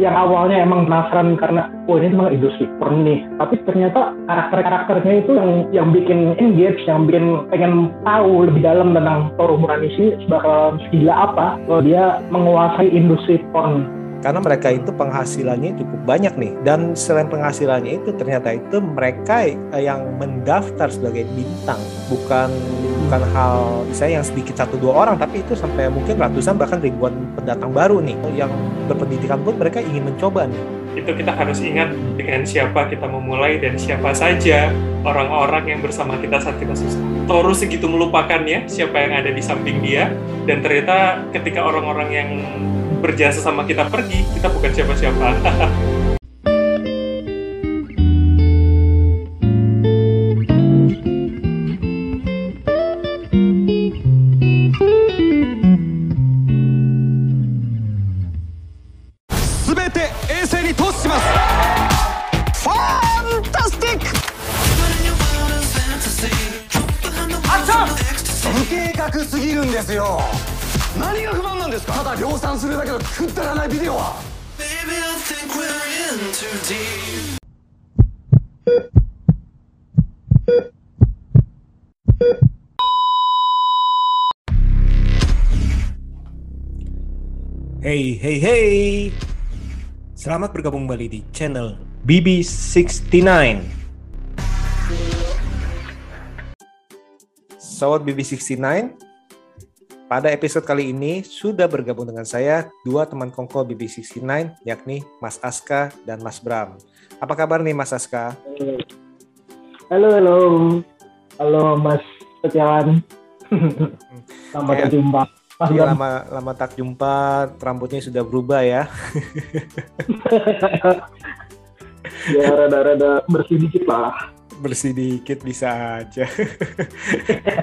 yang awalnya emang penasaran karena oh ini emang industri porn nih. Tapi ternyata karakter-karakternya itu yang yang bikin engage yang bikin pengen tahu lebih dalam tentang Toru Muranishi bakal gila apa kalau dia menguasai industri porn karena mereka itu penghasilannya cukup banyak nih. Dan selain penghasilannya itu ternyata itu mereka yang mendaftar sebagai bintang. Bukan bukan hal misalnya yang sedikit satu dua orang tapi itu sampai mungkin ratusan bahkan ribuan pendatang baru nih. Yang berpendidikan pun mereka ingin mencoba nih. Itu kita harus ingat dengan siapa kita memulai dan siapa saja orang-orang yang bersama kita saat kita susah. Toru segitu melupakannya siapa yang ada di samping dia. Dan ternyata ketika orang-orang yang berjasa sama kita pergi, kita bukan siapa-siapa. Hey, hey, hey. Selamat bergabung kembali di channel BB69. Sobat BB69, pada episode kali ini sudah bergabung dengan saya dua teman kongko BB69 yakni Mas Aska dan Mas Bram. Apa kabar nih Mas Aska? Halo, halo. Halo Mas Setiawan. Selamat Iya lama lama tak jumpa, rambutnya sudah berubah ya. ya rada-rada bersih dikit lah. Bersih dikit bisa aja.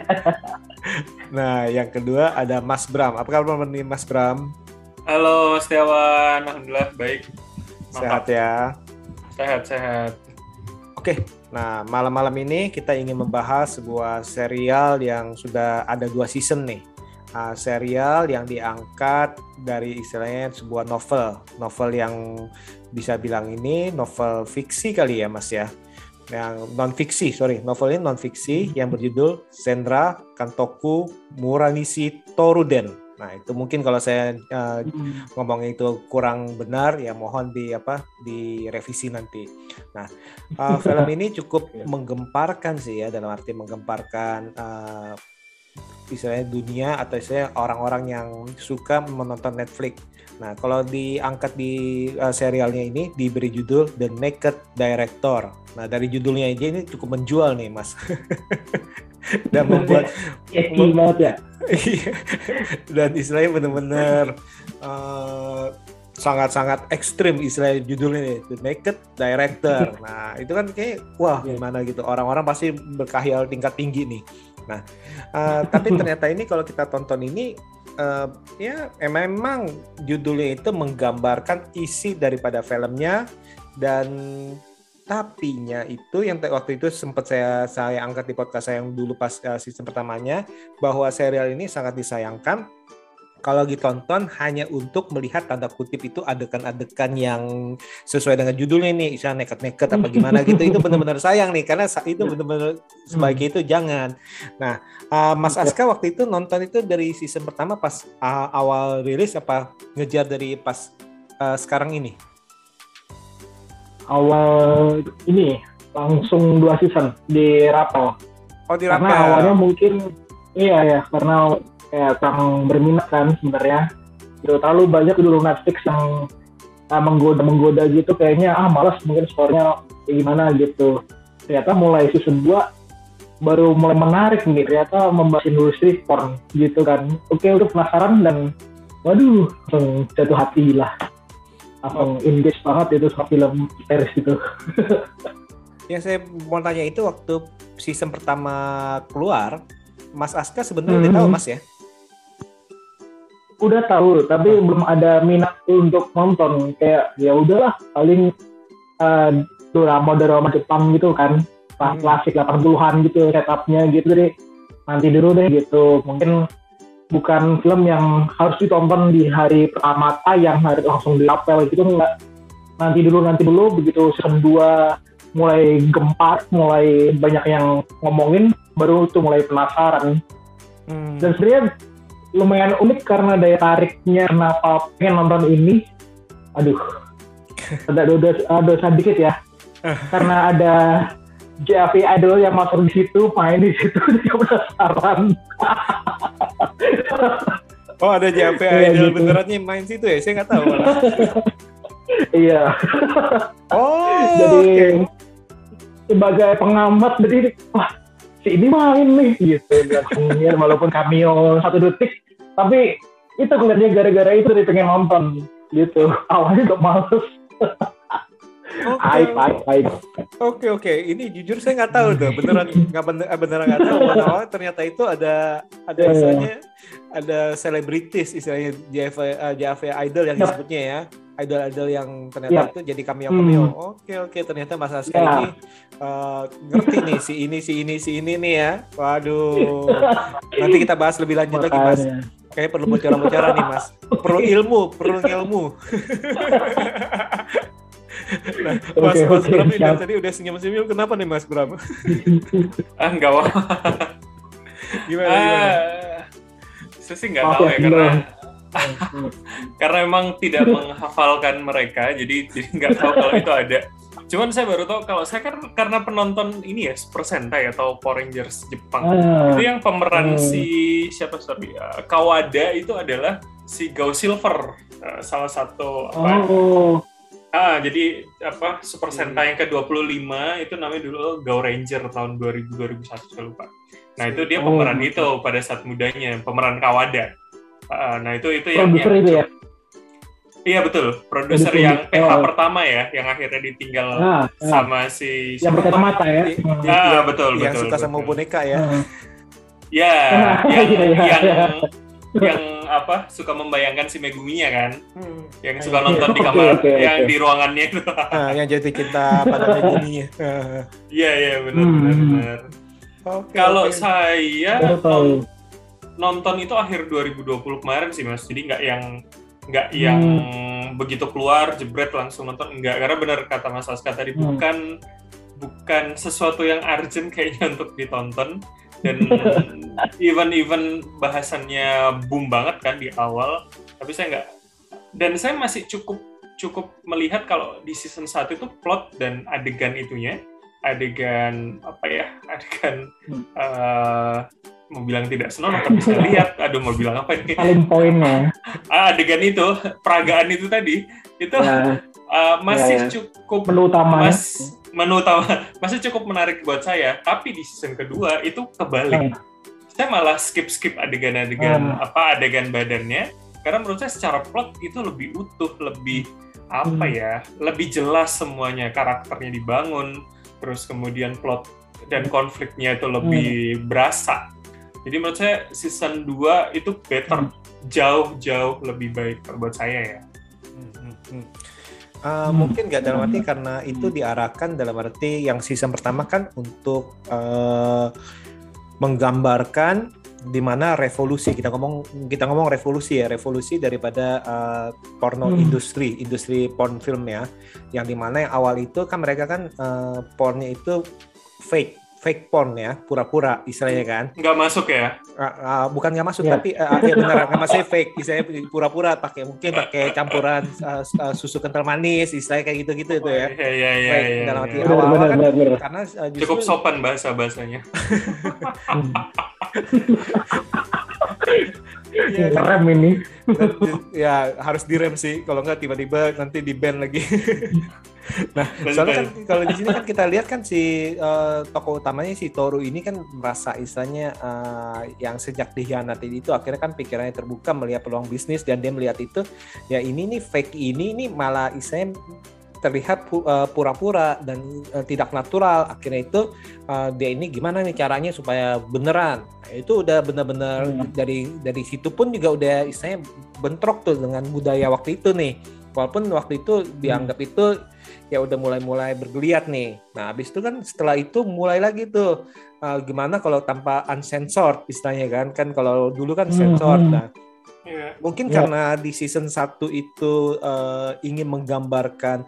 nah, yang kedua ada Mas Bram. Apa kabar nih Mas Bram? Halo Mas Tiawan, alhamdulillah baik. Mantap. Sehat ya. Sehat sehat. Oke, nah malam-malam ini kita ingin membahas sebuah serial yang sudah ada dua season nih uh, serial yang diangkat dari istilahnya sebuah novel, novel yang bisa bilang ini novel fiksi kali ya Mas ya, yang non fiksi, sorry, novel ini non fiksi yang berjudul Sendra Kantoku Muranishi Toruden. Nah itu mungkin kalau saya uh, hmm. ngomong itu kurang benar ya mohon di apa direvisi nanti. Nah uh, film ini cukup menggemparkan sih ya dalam arti menggemparkan uh, istilahnya dunia atau istilahnya orang-orang yang suka menonton Netflix. Nah, kalau diangkat di uh, serialnya ini diberi judul The Naked Director. Nah, dari judulnya aja ini cukup menjual nih, Mas. dan membuat banget ya. Iya. dan istilahnya benar-benar uh, sangat-sangat ekstrim istilah judulnya nih The Naked Director. Nah itu kan kayak wah iya. gimana gitu orang-orang pasti berkahyal tingkat tinggi nih. Nah, uh, tapi ternyata ini kalau kita tonton ini uh, ya memang judulnya itu menggambarkan isi daripada filmnya dan tapinya itu yang waktu itu sempat saya saya angkat di podcast saya yang dulu pas uh, season pertamanya bahwa serial ini sangat disayangkan kalau ditonton hanya untuk melihat tanda kutip itu adegan-adegan yang sesuai dengan judulnya nih, misalnya neket-neket apa gimana gitu, itu benar-benar sayang nih karena itu benar-benar sebagai itu jangan. Nah, uh, Mas Aska waktu itu nonton itu dari season pertama pas uh, awal rilis apa ngejar dari pas uh, sekarang ini? Awal ini langsung dua season di Rapel. Oh di Rapel. Karena awalnya mungkin iya ya karena kayak kurang berminat kan sebenarnya. Gitu terlalu banyak dulu Netflix yang uh, menggoda menggoda gitu kayaknya ah malas mungkin skornya kayak gimana gitu. Ternyata mulai season 2 baru mulai menarik nih ternyata membahas industri porn gitu kan. Oke udah penasaran dan waduh langsung jatuh hati lah. Langsung engage banget itu sama film series itu yang saya mau tanya itu waktu season pertama keluar Mas Aska sebenarnya hmm. udah tahu Mas ya udah tahu tapi hmm. belum ada minat untuk nonton kayak ya udahlah paling uh, drama drama Jepang gitu kan hmm. klasik 80-an gitu setupnya gitu deh nanti dulu deh gitu mungkin bukan film yang harus ditonton di hari pertama tayang harus langsung diapel gitu enggak nanti dulu nanti dulu begitu season 2 mulai gempar mulai banyak yang ngomongin baru tuh mulai penasaran Hmm. dan sebenarnya lumayan unik karena daya tariknya kenapa pengen nonton ini aduh ada dosa, ada dosa dikit ya karena ada JAV Idol yang masuk di situ main di situ dia penasaran Oh ada JP Iya, Idol gitu. benerannya main situ ya? Saya nggak tahu. iya Oh, jadi oke. sebagai pengamat jadi wah si ini main nih gitu. Ya, walaupun cameo satu detik tapi itu kelihatannya gara-gara itu dia pengen nonton gitu. Awalnya udah males. Oke, hype hype hype. Oke oke, ini jujur saya nggak tahu tuh, beneran nggak bener, eh, beneran nggak tahu. Awal ternyata itu ada ada Iya. istilahnya ada selebritis istilahnya JV, eh, JV Idol yang Yap. disebutnya ya, idol idol yang ternyata Yap. itu jadi cameo cameo. Hmm. Oke oke, ternyata Mas Aska Ya. ini eh, ngerti nih si ini si ini si ini nih ya. Waduh, nanti kita bahas lebih lanjut lagi Mas. makanya Kayaknya perlu bocoran-bocoran nih Mas. Perlu ilmu, perlu ilmu. nah, Mas, Oke, Mas oke, Bram ini dari siap. tadi udah senyum-senyum. Kenapa nih Mas Bram? Ah, enggak apa. Gimana? gimana? Ah, saya sih nggak Maaf tahu ya, ya karena. karena memang tidak menghafalkan mereka, jadi jadi nggak tahu kalau itu ada. Cuman saya baru tahu kalau saya kan karena penonton ini ya Super Sentai atau Power Rangers Jepang. Ah, Itu yang pemeran Hmm. si siapa sorry uh, Kawada itu adalah si Go Silver, uh, salah satu apa? oh Ah, jadi apa Super Sentai yang ke-25 itu namanya dulu Go Ranger tahun 2000 2001 saya lupa. Nah, itu dia Oh, pemeran gitu. itu pada saat mudanya, pemeran Kawada. Ah, nah, itu itu yang, produser yang- itu ya Iya betul, produser yang PH Oh. pertama ya, yang akhirnya ditinggal ah, ah. sama si yang siapa? berkacamata ya Hmm. Ah, yang- betul, yang betul, suka sama betul. boneka ya. Ah. Ya, Iya, yang iya, yang iya. yang apa suka membayangkan si Meguminya kan, yang suka Iya. nonton di kamar, oke, yang oke. di ruangannya itu. Nah, yang jatuh cinta pada Megumi. Ah, Iya iya benar Hmm. benar benar. Oke. Kalau oke. saya non- nonton itu akhir 2020 kemarin sih mas, jadi nggak yang nggak yang begitu keluar jebret langsung nonton enggak karena benar kata Mas Aska tadi Hmm. bukan bukan sesuatu yang urgent kayaknya untuk ditonton. Dan even even bahasannya boom banget kan di awal. Tapi saya nggak dan saya masih cukup cukup melihat kalau di season 1 itu plot dan adegan itunya adegan apa ya? Adegan Hmm. eh, mau bilang tidak senonoh tapi saya lihat. Aduh mau bilang apa ini? Paling poinnya. Ah, adegan itu peragaan itu tadi. Itu eh, masih Ya, ya. cukup menu utama mas menu utama masih cukup menarik buat saya. Tapi di season kedua itu kebalik. Saya malah skip skip adegan-adegan Hmm. apa adegan badannya. Karena menurut saya secara plot itu lebih utuh lebih apa Hmm. ya lebih jelas semuanya karakternya dibangun terus kemudian plot dan konfliknya itu lebih Hmm. berasa jadi menurut saya season 2 itu better Hmm. jauh-jauh lebih baik kalau buat saya ya Hmm, hmm, hmm. Uh, mungkin nggak dalam arti karena itu diarahkan dalam arti yang season pertama kan untuk uh, menggambarkan di mana revolusi kita ngomong kita ngomong revolusi ya revolusi daripada uh, porno Hmm. industri industri porn film ya yang di mana yang awal itu kan mereka kan uh, pornnya itu fake fake porn ya pura-pura istilahnya kan. Nggak masuk ya? Ah, ah, bukan nggak masuk Iya. tapi uh, ya benar nggak masuk fake istilahnya pura-pura pakai mungkin pakai campuran uh, uh, susu kental manis istilahnya kayak gitu-gitu itu ya. Iya, iya, iya, iya, dalam iya. arti benar awal-awal benar kan- karena uh, justru cukup sopan bahasa bahasanya Kan? Ngerem ini. Ya harus direm sih. Kalau nggak tiba-tiba nanti di ban lagi. Nah soalnya kan kalau di sini kan kita lihat kan si uh, tokoh utamanya si Toru ini kan merasa istilahnya uh, yang sejak dihianati itu akhirnya kan pikirannya terbuka melihat peluang bisnis dan dia melihat itu ya ini nih fake ini ini malah istilahnya terlihat uh, pura-pura dan uh, tidak natural akhirnya itu uh, dia ini gimana nih caranya supaya beneran Nah, itu udah bener-bener Hmm. dari dari situ pun juga udah istilahnya bentrok tuh dengan budaya waktu itu nih walaupun waktu itu dianggap itu ya udah mulai-mulai bergeliat nih. Nah, habis itu kan setelah itu mulai lagi tuh uh, gimana kalau tanpa uncensored istilahnya kan? Kan kalau dulu kan censored. Hmm. Nah, Iya. mungkin Ya. karena di season 1 itu uh, ingin menggambarkan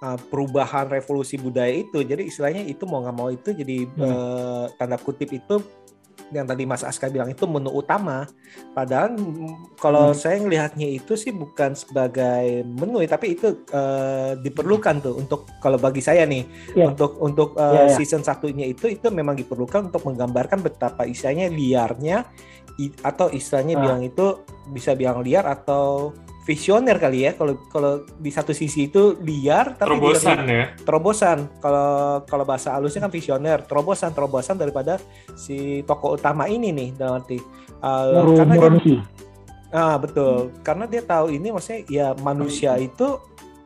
uh, perubahan revolusi budaya itu. Jadi istilahnya itu mau nggak mau itu jadi Hmm. uh, tanda kutip itu yang tadi Mas Aska bilang itu menu utama. Padahal mm, kalau Hmm. saya ngelihatnya itu sih bukan sebagai menu, tapi itu uh, diperlukan tuh untuk kalau bagi saya nih Ya. untuk untuk uh, Ya, ya. season satunya itu itu memang diperlukan untuk menggambarkan betapa istilahnya liarnya i- atau istilahnya Ah. bilang itu bisa bilang liar atau visioner kali ya. Kalau kalau di satu sisi itu liar tapi di Terobosan ya. terobosan. Kalau kalau bahasa halusnya kan visioner terobosan terobosan daripada si tokoh utama ini nih dalam arti uh, karena dia, ah betul. Karena dia tahu ini maksudnya ya manusia itu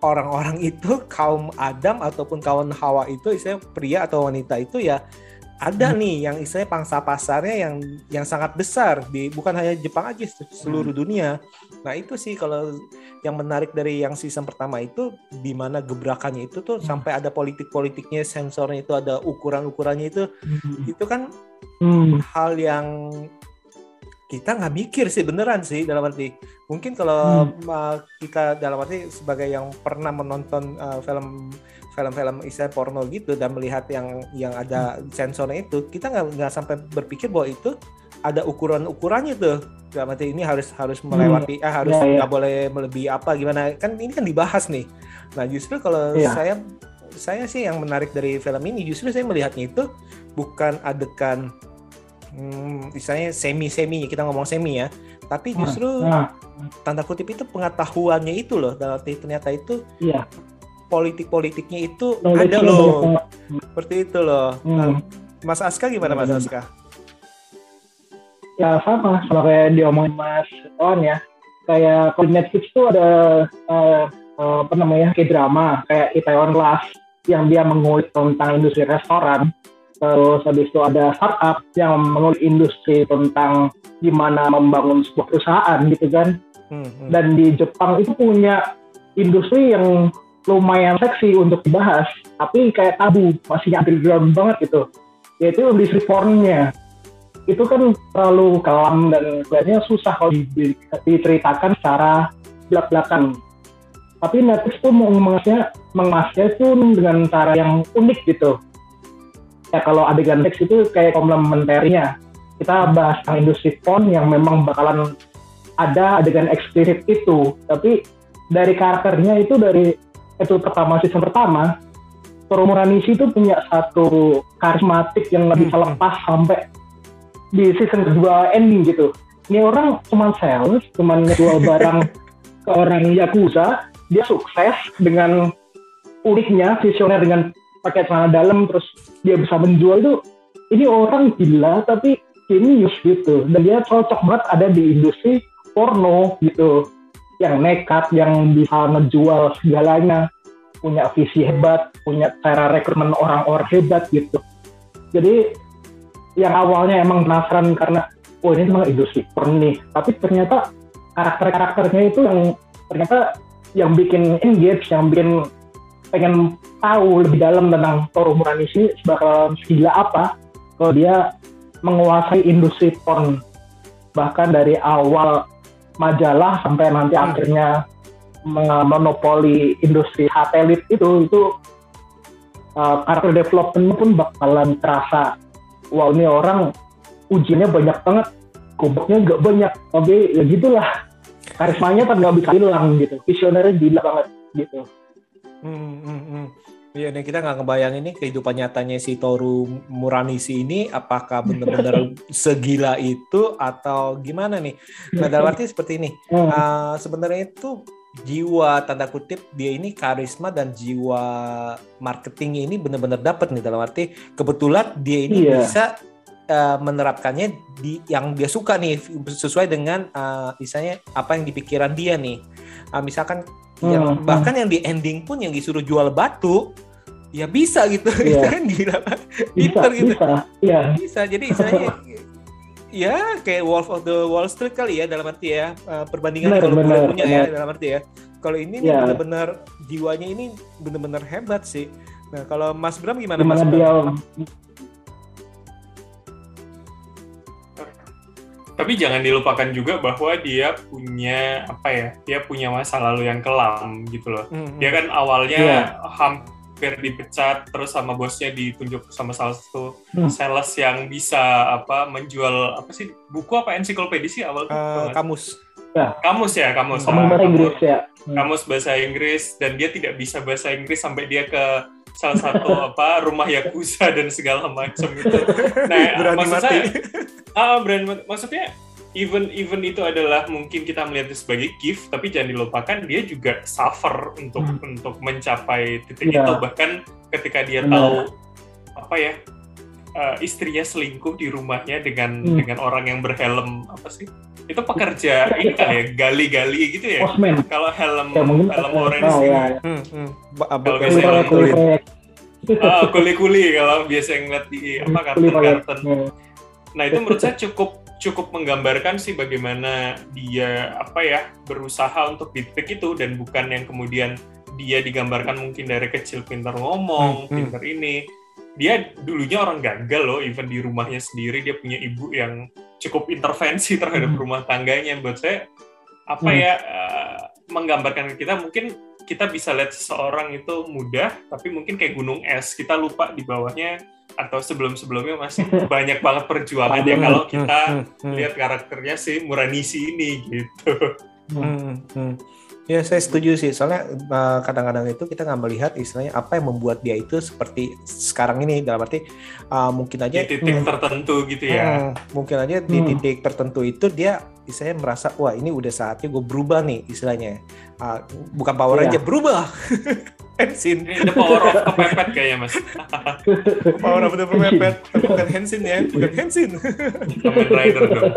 orang-orang itu kaum Adam ataupun kaum Hawa itu istilahnya pria atau wanita itu ya ada nih yang istilahnya pangsa pasarnya yang yang sangat besar di bukan hanya Jepang aja seluruh dunia. Nah itu sih kalau yang menarik dari yang season pertama itu di mana gebrakannya itu tuh sampai ada politik-politiknya, sensornya itu ada ukuran-ukurannya itu Hmm. itu kan Hmm. hal yang kita nggak mikir sih beneran sih dalam arti mungkin kalau uh, kita dalam arti sebagai yang pernah menonton uh, film film-film istilah porno gitu dan melihat yang yang ada sensornya itu kita nggak nggak sampai berpikir bahwa itu ada ukuran-ukurannya tuh. Dalam arti ini harus harus melewati ah harus Ya, ya. nggak boleh melebihi apa gimana. Kan ini kan dibahas nih. Nah justru kalau Iya. saya saya sih yang menarik dari film ini justru saya melihatnya itu bukan adegan hmm, misalnya semi semi kita ngomong semi ya tapi justru Nah, tanda kutip itu pengetahuannya itu loh dalam arti ternyata itu iya. politik-politiknya itu Knowledge-nya ada banyak loh seperti itu loh Hmm. Nah, Mas Aska gimana Mas Hmm. Aska? ya sama sama kayak diomongin Mas Wan ya kayak kalau Netflix tuh ada eh, eh, apa namanya kayak drama kayak Itaewon Class yang dia mengulik tentang industri restoran terus habis itu ada startup yang mengulik industri tentang gimana membangun sebuah perusahaan gitu kan. Hmm, hmm. dan di Jepang itu punya industri yang lumayan seksi untuk dibahas tapi kayak tabu masih underground banget gitu. Yaitu industri pornnya. Itu kan terlalu kelam dan kelihatannya susah kalau di- di- diceritakan secara belak-belakan. Tapi Netflix tuh mengemasnya mengemasnya itu dengan cara yang unik gitu ya kalau adegan seks itu kayak komplementernya kita bahas tentang industri porn yang memang bakalan ada adegan eksplisit itu. Tapi dari karakternya itu dari itu pertama season pertama Toru Muranishi itu punya satu karismatik yang nggak bisa Hmm. lepas sampai di season kedua ending gitu. Ini orang cuma sales cuma ngejual barang ke orang Yakuza dia sukses dengan uniknya visioner dengan pakai celana dalam terus dia bisa menjual itu ini orang gila tapi genius gitu. Dan dia cocok banget ada di industri porno gitu. Yang nekat yang bisa ngejual segalanya. Punya visi hebat punya cara rekrutmen orang-orang hebat gitu. Jadi yang awalnya emang penasaran karena oh ini memang industri porn nih. Tapi ternyata karakter-karakternya itu yang ternyata yang bikin engage yang bikin pengen tahu lebih dalam tentang Toru Muranishi bakal segila apa kalau dia menguasai industri porn. Bahkan dari awal majalah sampai nanti Hmm. akhirnya monopoli industri satelit itu itu uh, karakter development pun bakalan terasa. Wow ini orang ujiannya banyak banget gobloknya nggak banyak. Tapi ya gitulah. Karismanya kan nggak bisa hilang gitu. Visionernya gila banget gitu Hmm, hmm, hmm. Iya, nih kita nggak ngebayang ini kehidupan nyatanya si Toru Muranishi ini apakah benar-benar segila itu atau gimana nih? Nah, dalam arti seperti ini. Hmm. Uh, sebenarnya itu jiwa tanda kutip dia ini karisma dan jiwa marketingnya ini benar-benar dapat nih dalam arti kebetulan dia ini Iya. bisa uh, menerapkannya di yang dia suka nih sesuai dengan uh, misalnya apa yang di pikiran dia nih. Uh, misalkan yang Hmm, bahkan yang di ending pun yang disuruh jual batu ya bisa gitu Iya. kan gila bisa pinter gitu bisa ya bisa jadi istilahnya ya kayak Wolf of the Wall Street kali ya dalam arti ya uh, perbandingan Bener, kalau bener, punya ya bener. dalam arti ya. Kalau ini nih Ya. benar-benar jiwanya ini benar-benar hebat sih. Nah kalau Mas Bram gimana Mas Gimana Bram? dia Tapi jangan dilupakan juga bahwa dia punya apa ya? Dia punya masa lalu yang kelam gitu loh. Hmm, Dia kan awalnya Iya. hampir dipecat terus sama bosnya ditunjuk sama salah satu Hmm. sales yang bisa apa menjual apa sih buku apa ensiklopedia sih awal tuh? Eh, Tau nggak? kamus. kamus ya kamus. kamu Ah, bahasa kamus. Inggris ya? Hmm. kamus bahasa Inggris dan dia tidak bisa bahasa Inggris sampai dia ke salah satu apa rumah yakuza dan segala macam itu. Nah, Berani maksud mati. saya, ah berani mati. Maksudnya even even itu adalah mungkin kita melihat itu sebagai gift, tapi jangan dilupakan dia juga suffer untuk Hmm. untuk mencapai titik Iya. itu. Bahkan ketika dia Benar. tahu apa ya eh, istrinya selingkuh di rumahnya dengan Hmm. dengan orang yang berhelm apa sih? Itu pekerja ini kali ya gali-gali gitu ya. Postman. Kalau helm Ya mungkin helm orange oh, ini. ya. Hmm, hmm. Ba- Kalau biasanya kulit- orang Kulit. Ah, kuli-kuli kalau biasa ngeliat di apa kartun-kartun. Ya. Nah itu menurut saya cukup cukup menggambarkan sih bagaimana dia apa ya berusaha untuk di titik itu dan bukan yang kemudian dia digambarkan mungkin dari kecil pintar ngomong, Hmm, hmm. pintar ini. Dia dulunya orang gagal loh, even di rumahnya sendiri dia punya ibu yang cukup intervensi terhadap Hmm. rumah tangganya. Buat saya apa Hmm. ya eh, menggambarkan ke kita mungkin kita bisa lihat seseorang itu mudah, tapi mungkin kayak gunung es kita lupa di bawahnya atau sebelum-sebelumnya masih banyak banget perjuangannya Banget. kalau kita hmm, hmm. lihat karakternya si Muranisi ini gitu. Hmm, hmm. Ya saya setuju sih soalnya uh, kadang-kadang itu kita nggak melihat istilahnya apa yang membuat dia itu seperti sekarang ini dalam arti uh, mungkin Di aja titik Hmm. tertentu gitu ya. Hmm, mungkin aja di Hmm. titik tertentu itu dia istilahnya merasa wah ini udah saatnya gue berubah nih istilahnya Uh, bukan power Iya. aja berubah Hensin Ini the power of kepepet kayaknya mas. power of the pepet bukan Hensin ya bukan Hensin Kamen Rider dong.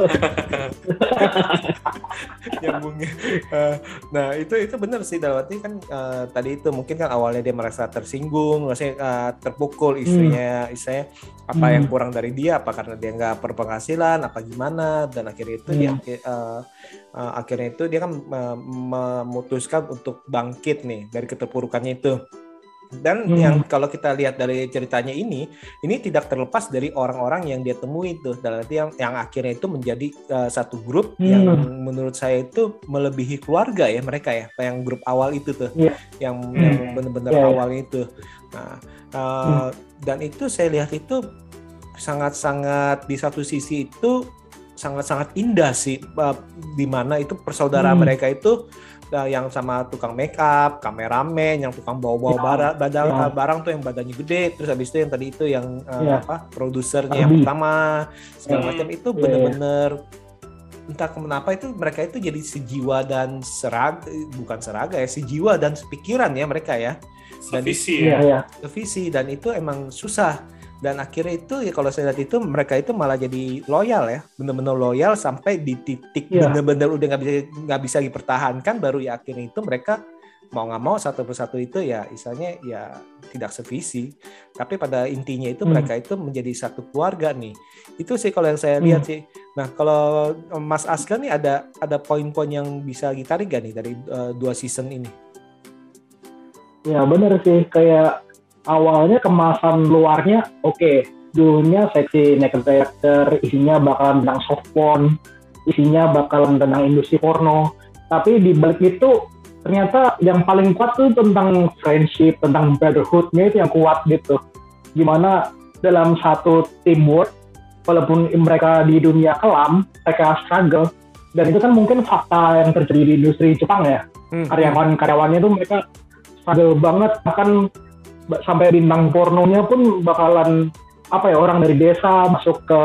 nyambungnya. Eh, nah itu itu benar sih dalam arti kan eh, tadi itu mungkin kan awalnya dia merasa tersinggung, maksudnya eh, terpukul istrinya, istrinya apa Hmm. yang kurang dari dia, apa karena dia nggak berpenghasilan, apa gimana, dan akhirnya itu dia Hmm. eh, eh, akhirnya itu dia kan memutuskan untuk bangkit nih dari keterpurukannya itu. Dan Hmm. yang kalau kita lihat dari ceritanya ini, ini tidak terlepas dari orang-orang yang dia temui itu, dalam arti yang, yang akhirnya itu menjadi uh, satu grup Hmm. yang menurut saya itu melebihi keluarga ya mereka ya, yang grup awal itu tuh, Iya. yang, Hmm. yang benar-benar Iya, iya. awal itu. Nah, uh, dan itu saya lihat itu sangat-sangat di satu sisi itu sangat-sangat indah sih, uh, di mana itu persaudara Hmm. mereka itu uh, yang sama tukang make up, kameramen, yang tukang bawa-bawa Ya, barang, ya. uh, barang tuh yang badannya gede, terus habis itu yang tadi itu yang uh, Ya. apa produsernya yang pertama segala Hmm. macam itu Ya, ya. bener-bener entah kenapa itu mereka itu jadi sejiwa dan serag bukan seraga ya sejiwa dan sepikiran ya mereka ya Dan- Sevisi Iya, ya. iya. visi dan itu emang susah dan akhirnya itu ya kalau saya lihat itu mereka itu malah jadi loyal ya benar-benar loyal sampai di titik Iya. benar-benar udah nggak bisa nggak bisa dipertahankan baru ya akhirnya itu mereka mau nggak mau satu persatu itu ya istilahnya ya tidak sevisi tapi pada intinya itu Hmm. mereka itu menjadi satu keluarga nih itu sih kalau yang saya lihat Hmm. sih nah kalau Mas Aska nih ada ada poin-poin yang bisa ditarik gak nih dari eh, dua season ini Ya bener sih, kayak awalnya kemasan luarnya oke, dulunya seksi naked director, isinya bakalan tentang soft porn, isinya bakalan tentang industri porno, tapi di balik itu ternyata yang paling kuat tuh tentang friendship, tentang brotherhoodnya itu yang kuat gitu. Gimana dalam satu teamwork, walaupun mereka di dunia kelam, mereka struggle, dan itu kan mungkin fakta yang terjadi di industri Jepang ya. Hmm, karyawan-karyawannya tuh mereka struggle banget bahkan ba- sampai bintang pornonya pun bakalan apa ya orang dari desa masuk ke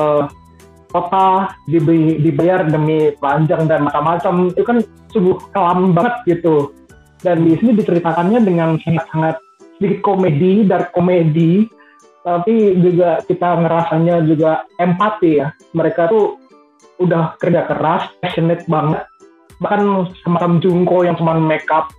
kota diberi, dibayar demi telanjang dan macam-macam. Itu kan sungguh kelam banget gitu. Dan di sini diceritakannya dengan sangat-sangat sedikit komedi dark komedi. Tapi juga kita ngerasanya juga empati ya. Mereka tuh udah kerja keras passionate banget. Bahkan semacam Jungko yang cuma make up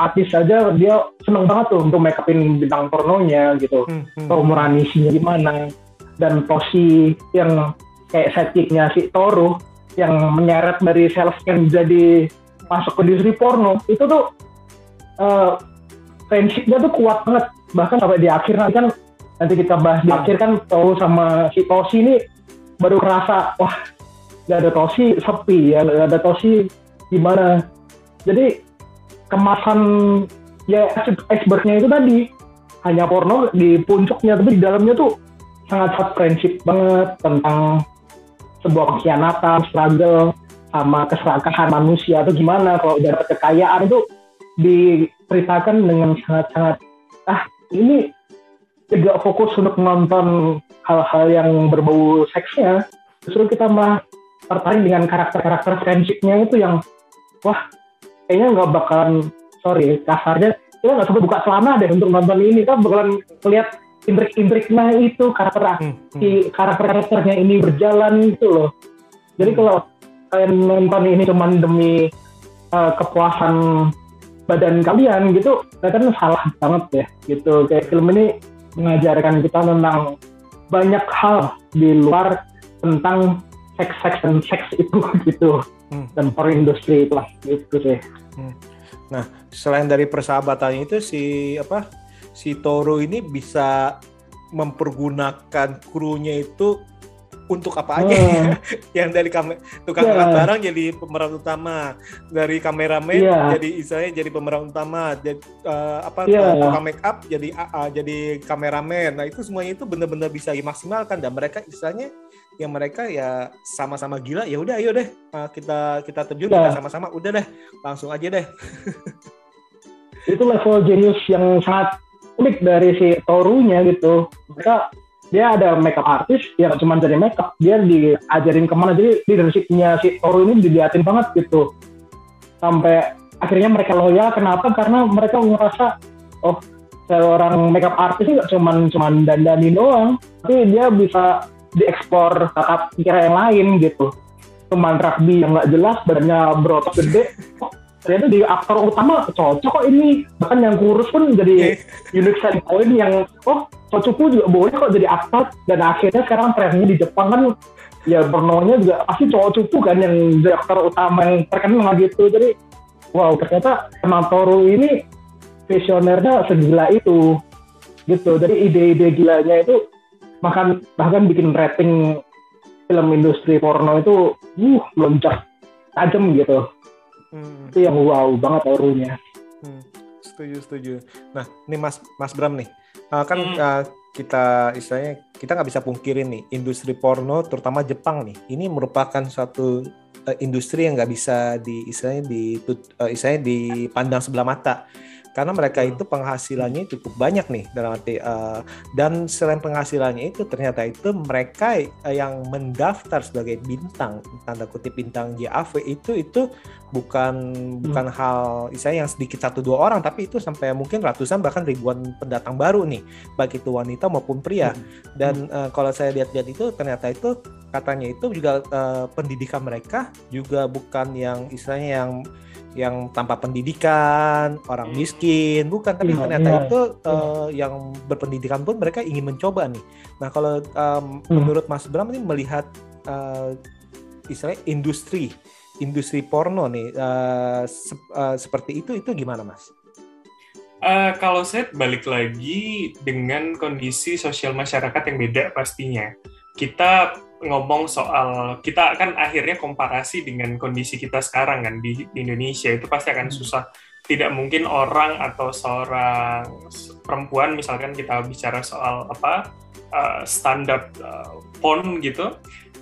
artis saja dia seneng banget tuh untuk make upin bintang pornonya gitu. Hmm, hmm. atau Muranisinya gimana dan Toshi yang kayak sidekicknya si Toru yang menyeret dari salesman jadi masuk ke industri porno itu tuh uh, friendshipnya tuh kuat banget. Bahkan sampai di akhir nanti kan nanti kita bahas di akhir kan Toru sama si Toshi ini baru kerasa wah gak ada Toshi sepi ya gak ada Toshi gimana? Jadi kemasan ya icebergnya itu tadi. Hanya porno di puncaknya tapi di dalamnya tuh sangat sangat prinsip banget tentang sebuah pengkhianatan, struggle, sama keserakahan manusia atau gimana. Kalau udah dapat kekayaan itu diceritakan dengan sangat-sangat ah ini tidak fokus untuk menonton hal-hal yang berbau seksnya. Justru kita malah tertarik dengan karakter-karakter friendshipnya itu yang wah kayaknya nggak bakalan sorry kasarnya kita nggak sampai buka celana deh untuk nonton ini kan bakalan melihat intrik-intriknya itu karakter hmm, hmm. si karakter-karakternya ini berjalan gitu loh. Jadi hmm. kalau kalian nonton ini cuma demi uh, kepuasan badan kalian gitu, kan salah banget ya gitu. Kayak film ini mengajarkan kita tentang banyak hal di luar tentang seks seks dan seks itu gitu hmm. dan for industri itulah gitu sih. Hmm. Nah selain dari persahabatannya itu si apa si Toro ini bisa mempergunakan krunya itu untuk apa aja oh. yang dari kamer tukang yeah. barang jadi pemeran utama dari kameramen yeah. jadi istilahnya jadi pemeran utama jadi uh, apa yeah. tukang make up jadi uh, jadi kameramen nah itu semuanya itu benar-benar bisa dimaksimalkan dan mereka istilahnya yang mereka ya sama-sama gila ya udah ayo deh uh, kita kita terjun yeah. kita sama-sama udah deh langsung aja deh. Itu level jenius yang sangat unik dari si Torunya gitu. Mereka dia ada makeup artist yang cuma jadi makeup dia diajarin ke mana jadi leadershipnya si Toru ini diliatin banget gitu. Sampai akhirnya mereka loyal kenapa? Karena mereka ngerasa oh seorang makeup artist nggak cuma cuman dandanin doang tapi dia bisa diekspor kakak pikir yang lain gitu. Cuman rugby yang nggak jelas badannya berotot gede. Ternyata di aktor utama cocok kok ini. Bahkan yang kurus pun jadi unique selling point yang oh cocokku juga boleh kok jadi aktor. Dan akhirnya sekarang trennya di Jepang kan ya bernonya juga pasti cowok kan yang jadi aktor utama yang terkenal gitu. Jadi wow ternyata emang Toru ini visionernya segila itu. Gitu. Jadi ide-ide gilanya itu bahkan bahkan bikin rating film industri porno itu uh loncat tajam gitu Hmm. Itu yang wow banget aurunya. Hmm. Setuju, setuju. Nah, ini Mas Mas Bram nih. Uh, kan hmm. uh, kita istilahnya kita nggak bisa pungkirin nih industri porno terutama Jepang nih ini merupakan suatu uh, industri yang nggak bisa di istilahnya di uh, istilahnya dipandang sebelah mata karena mereka itu penghasilannya cukup banyak nih dalam arti uh, dan selain penghasilannya itu ternyata itu mereka uh, yang mendaftar sebagai bintang tanda kutip bintang JAV itu itu bukan hmm. bukan hal istilahnya yang sedikit satu dua orang tapi itu sampai mungkin ratusan bahkan ribuan pendatang baru nih baik itu wanita maupun pria hmm. dan uh, kalau saya lihat-lihat itu ternyata itu katanya itu juga uh, pendidikan mereka juga bukan yang istilahnya yang yang tanpa pendidikan, orang hmm. miskin, bukan. Tapi ya, ternyata ya. itu uh, yang berpendidikan pun mereka ingin mencoba nih. Nah kalau um, hmm. menurut Mas Bram ini melihat uh, istilahnya industri industri porno nih uh, se uh, seperti itu itu gimana Mas? Uh, kalau saya balik lagi dengan kondisi sosial masyarakat yang beda pastinya. Kita ngomong soal kita kan akhirnya komparasi dengan kondisi kita sekarang kan di, di Indonesia. Itu pasti akan hmm. susah. Tidak mungkin orang atau seorang perempuan misalkan kita bicara soal apa uh, standar uh, pon gitu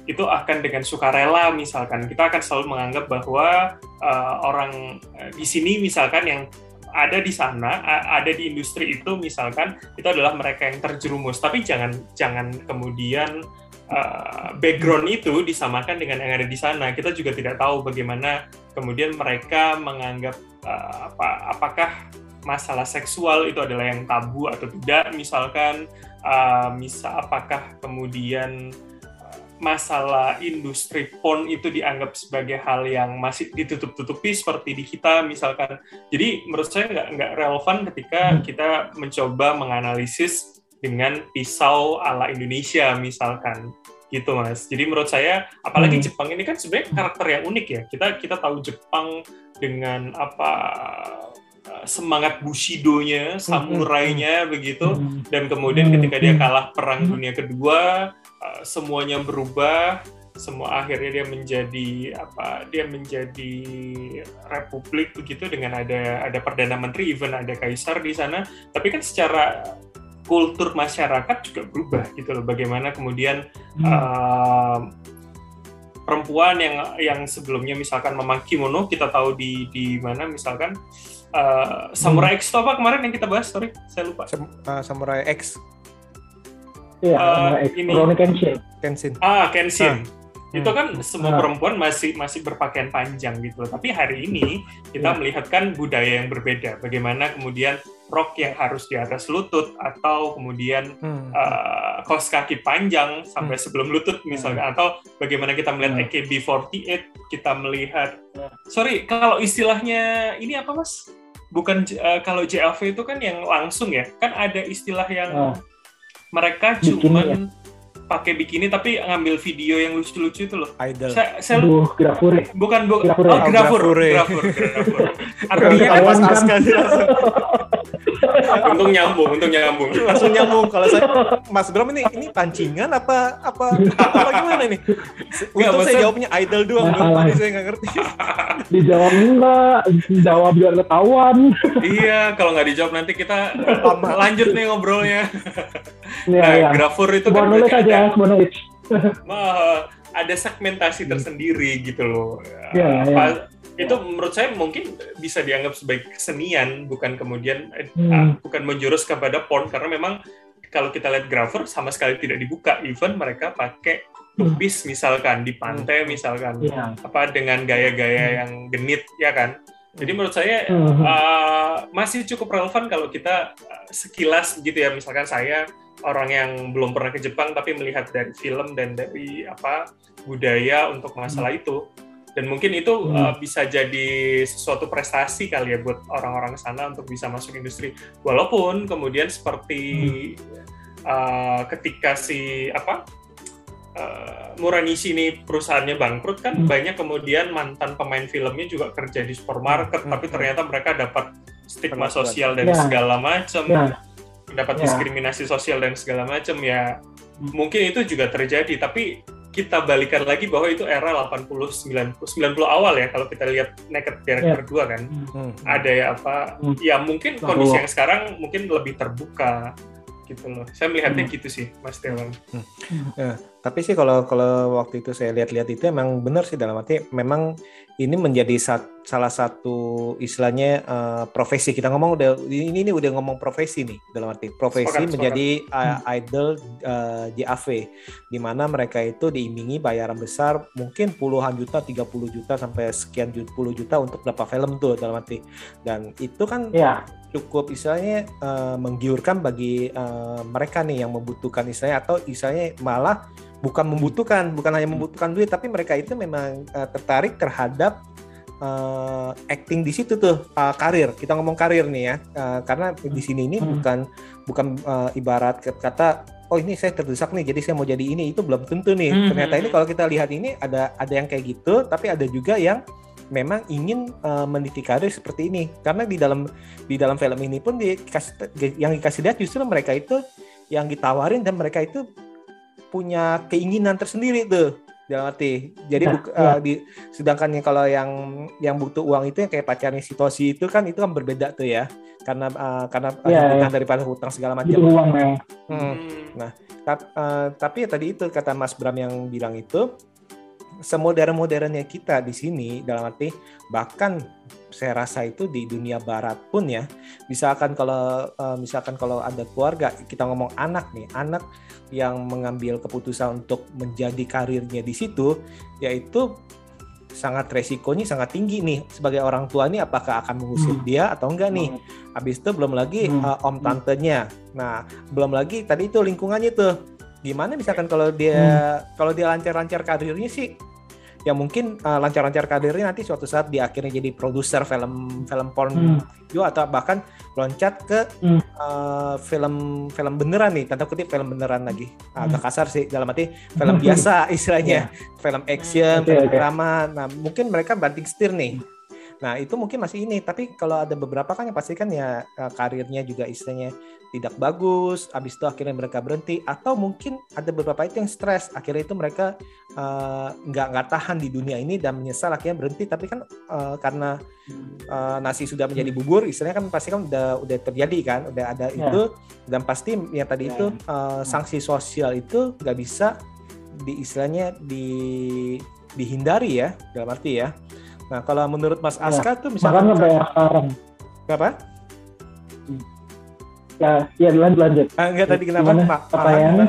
itu akan dengan sukarela misalkan. Kita akan selalu menganggap bahwa uh, orang di sini misalkan yang ada di sana ada di industri itu misalkan itu adalah mereka yang terjerumus. Tapi jangan jangan kemudian uh, background itu disamakan dengan yang ada di sana. Kita juga tidak tahu bagaimana kemudian mereka menganggap uh, apa apakah masalah seksual itu adalah yang tabu atau tidak misalkan uh, misal apakah kemudian masalah industri pon itu dianggap sebagai hal yang masih ditutup-tutupi seperti di kita misalkan jadi menurut saya nggak nggak relevan ketika hmm. kita mencoba menganalisis dengan pisau ala Indonesia misalkan gitu mas. Jadi menurut saya apalagi Hmm. Jepang ini kan sebenarnya karakter yang unik ya. Kita kita tahu Jepang dengan apa eh, semangat bushidonya, samurainya begitu. Hmm. Dan kemudian Hmm. ketika dia Hmm. kalah perang dunia kedua, eh, semuanya berubah. Semua akhirnya dia menjadi apa? Dia menjadi republik begitu dengan ada ada perdana menteri, even ada kaisar di sana. Tapi kan secara kultur masyarakat juga berubah gitu loh. Bagaimana kemudian Hmm. uh, perempuan yang yang sebelumnya misalkan memakai kimono kita tahu di di mana misalkan uh, Samurai X itu apa kemarin yang kita bahas sorry saya lupa Sam- uh, Samurai X Iya, Eh, sama ini- Rurouni Kenshin. Kenshin. ah Kenshin itu Hmm. kan semua Ah. perempuan masih masih berpakaian panjang gitu tapi hari ini kita Ya. melihat kan budaya yang berbeda bagaimana kemudian rok yang harus di atas lutut atau kemudian Hmm. uh, kaos kaki panjang sampai sebelum lutut misalkan atau bagaimana kita melihat Hmm. AKB48 kita melihat Ya. sorry kalau istilahnya ini apa mas bukan uh, kalau JAV itu kan yang langsung ya kan ada istilah yang Ah. mereka cuman pakai bikini tapi ngambil video yang lucu-lucu itu loh Idol. saya, saya Aduh, grafure. bukan bu Grafure. oh grafur Grafure. grafur grafur artinya kan Ketahuan kan? Aska sih langsung, untung nyambung untung nyambung langsung nyambung kalau saya Mas Bram ini ini pancingan apa apa apa gimana ini? Nggak, Untuk saya jawabnya idol doang tadi saya nggak ngerti. Dijawab enggak, dijawab biar ketahuan. iya kalau nggak dijawab nanti kita lanjut nih ngobrolnya Iya, nah iya. grafur itu Sebuah kan berarti aja, sebuah knowledge. Wah, ada segmentasi tersendiri gitu loh. Iya, Apa- Itu menurut saya mungkin bisa dianggap sebagai kesenian, bukan kemudian eh, Hmm. ah, bukan menjurus kepada porn karena memang kalau kita lihat grafer sama sekali tidak dibuka, even mereka pakai tubis misalkan di pantai misalkan, Iya. apa dengan gaya-gaya yang genit ya kan. Jadi menurut saya Hmm. uh, masih cukup relevan kalau kita uh, sekilas gitu ya. Misalkan saya orang yang belum pernah ke Jepang tapi melihat dari film dan dari apa budaya untuk masalah itu. Dan mungkin itu Hmm. uh, bisa jadi sesuatu prestasi kali ya buat orang-orang sana untuk bisa masuk industri. Walaupun kemudian seperti uh, ketika si apa uh, Muranishi ini perusahaannya bangkrut kan Hmm. banyak kemudian mantan pemain filmnya juga kerja di supermarket Hmm. tapi ternyata mereka dapat stigma sosial dan Ya. segala macam Ya. dapat Ya. diskriminasi sosial dan segala macam ya Hmm. mungkin itu juga terjadi tapi kita balikan lagi bahwa itu era 80 90 90 awal ya kalau kita lihat Naked Director 2 kan Hmm. ada ya apa Hmm. ya mungkin kondisi yang sekarang mungkin lebih terbuka gitu loh saya melihatnya Hmm. gitu sih Mas Dewan Tapi sih kalau kalau waktu itu saya lihat-lihat itu emang benar sih dalam arti memang ini menjadi sat- salah satu istilahnya eh, profesi. Kita ngomong udah ini ini udah ngomong profesi nih dalam arti profesi Sepakat, menjadi uh, idol uh, JAV di mana mereka itu diimbangi bayaran besar mungkin puluhan juta 30 juta sampai sekian juta, puluh juta untuk berapa film tuh dalam arti. Dan itu kan Iya. Cukup istilahnya eh, menggiurkan bagi eh, mereka nih yang membutuhkan istilahnya atau istilahnya malah bukan membutuhkan bukan hanya membutuhkan duit tapi mereka itu memang eh, tertarik terhadap eh, acting di situ tuh eh, karir kita ngomong karir nih ya Eh, karena di sini ini Hmm. bukan bukan eh, ibarat kata oh ini saya terdesak nih jadi saya mau jadi ini itu belum tentu nih Hmm. ternyata ini kalau kita lihat ini ada ada yang kayak gitu tapi ada juga yang memang ingin eh, meniti karir seperti ini karena di dalam di dalam film ini pun dikasih yang dikasih lihat justru mereka itu yang ditawarin dan mereka itu punya keinginan tersendiri tuh dalam arti jadi Ya, buk- ya. eh, di sedangkan yang kalau yang yang butuh uang itu yang kayak pacarnya situasi itu kan itu kan berbeda tuh ya karena eh, karena Ya, hutang daripada hutang segala Itu macam uang memang. Hmm. Hmm. Tap- eh, tapi ya tadi itu kata Mas Bram yang bilang itu semodern-modernnya kita di sini dalam arti bahkan saya rasa itu di dunia barat pun ya misalkan kalau eh, misalkan kalau ada keluarga kita ngomong anak nih anak yang mengambil keputusan untuk menjadi karirnya di situ yaitu sangat resikonya sangat tinggi nih sebagai orang tua nih apakah akan mengusir Hmm. dia atau enggak nih Habis itu belum lagi Hmm. uh, om tantenya. Nah, belum lagi tadi itu lingkungannya tuh. Gimana misalkan kalau dia Hmm. kalau dia lancar-lancar karirnya sih yang mungkin uh, lancar-lancar karirnya nanti suatu saat dia akhirnya jadi produser film film porn Hmm. juga atau bahkan loncat ke Hmm. uh, film film beneran nih tanda kutip film beneran lagi Hmm. agak kasar sih dalam arti film biasa istilahnya film action Oke, film oke. drama nah mungkin mereka banting setir nih nah itu mungkin masih ini tapi kalau ada beberapa kan yang pasti kan ya uh, karirnya juga istilahnya tidak bagus habis itu akhirnya mereka berhenti atau mungkin ada beberapa itu yang stres akhirnya itu mereka uh, nggak nggak tahan di dunia ini dan menyesal akhirnya berhenti tapi kan uh, karena uh, nasi sudah menjadi bubur istilahnya kan pasti kan udah udah terjadi kan udah ada Ya. itu dan pasti yang tadi Ya. itu uh, sanksi sosial itu nggak bisa di istilahnya di dihindari ya dalam arti ya nah kalau menurut Mas Ya. Aska tuh Makanya misalkan bayar sekarang. apa Ya, ya lanjut lanjut. ah, enggak tadi kenapa Gimana Ma- pertanyaannya?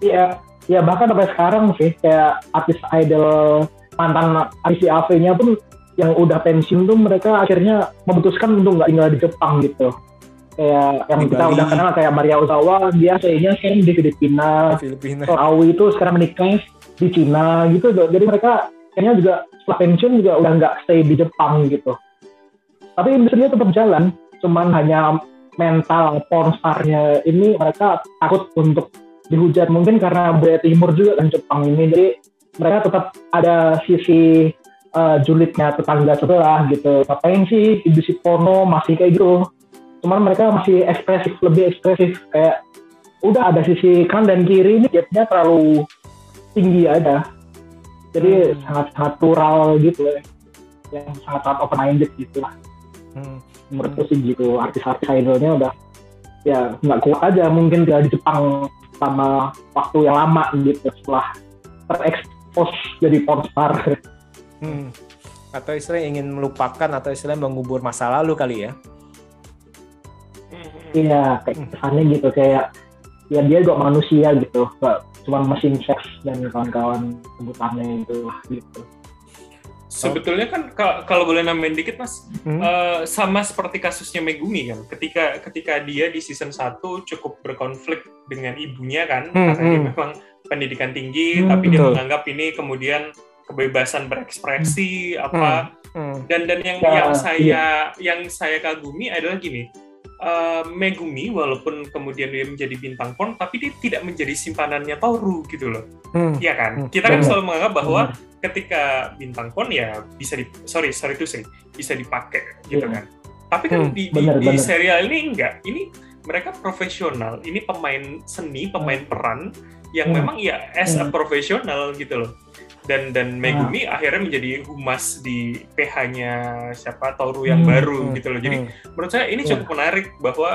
Iya, ya bahkan sampai sekarang sih kayak artis idol mantan artis AV-nya pun yang udah pensiun tuh mereka akhirnya memutuskan untuk nggak tinggal di Jepang gitu. Kayak yang Di kita Bali. udah kenal kayak Maria Ozawa, dia kayaknya sekarang di Filipina. Filipina Kalau Awi itu sekarang menikah di Cina gitu. Jadi mereka kayaknya juga setelah pensiun juga udah nggak stay di Jepang gitu. Tapi industrinya tetap jalan, cuman hanya mental pornstarnya ini mereka takut untuk dihujat. Mungkin karena budaya timur juga kan Jepang ini. Jadi mereka tetap ada sisi eh, julidnya tetangga sebelah gitu. Ngapain sih industri porno masih kayak gitu? Cuman mereka masih ekspresif lebih ekspresif. Kayak udah ada sisi kanan dan kiri ini gapnya terlalu tinggi aja jadi Hmm. sangat sangat plural gitu ya yang sangat sangat open minded gitu lah Hmm. menurutku sih gitu artis-artis idolnya udah ya nggak kuat aja mungkin tinggal di Jepang sama waktu yang lama gitu setelah terekspos jadi pornstar Hmm. atau istilahnya ingin melupakan atau istilahnya mengubur masa lalu kali ya Hmm. iya kayak kesannya gitu kayak ya dia juga manusia gitu nggak cuma mesin seks dan kawan-kawan sebutannya itu lah gitu Sebetulnya kan ka- kalau boleh nambahin dikit mas, Hmm. eh, sama seperti kasusnya Megumi kan, ketika ketika dia di season 1 cukup berkonflik dengan ibunya kan, Hmm, karena dia hmm. memang pendidikan tinggi, Hmm, tapi dia menganggap ini kemudian kebebasan berekspresi apa Hmm. dan dan yang Ya, yang saya yang saya kagumi adalah gini eh, Megumi walaupun kemudian dia menjadi bintang porn tapi dia tidak menjadi simpanannya Toru gitu loh. Hmm. Iya kan? Hmm, kita kan benar. selalu menganggap bahwa ketika bintang porn ya bisa di sorry sorry to say bisa dipakai gitu Iya. kan. Tapi kan Hmm, di, di, benar, di serial ini enggak. Ini mereka profesional. Ini pemain seni pemain peran yang Hmm. memang ya as a Hmm. profesional gitu loh dan dan Megumi akhirnya menjadi humas di PH-nya siapa Toru yang Hmm, baru Hmm. gitu loh. Jadi Hmm. menurut saya ini Iya. cukup menarik bahwa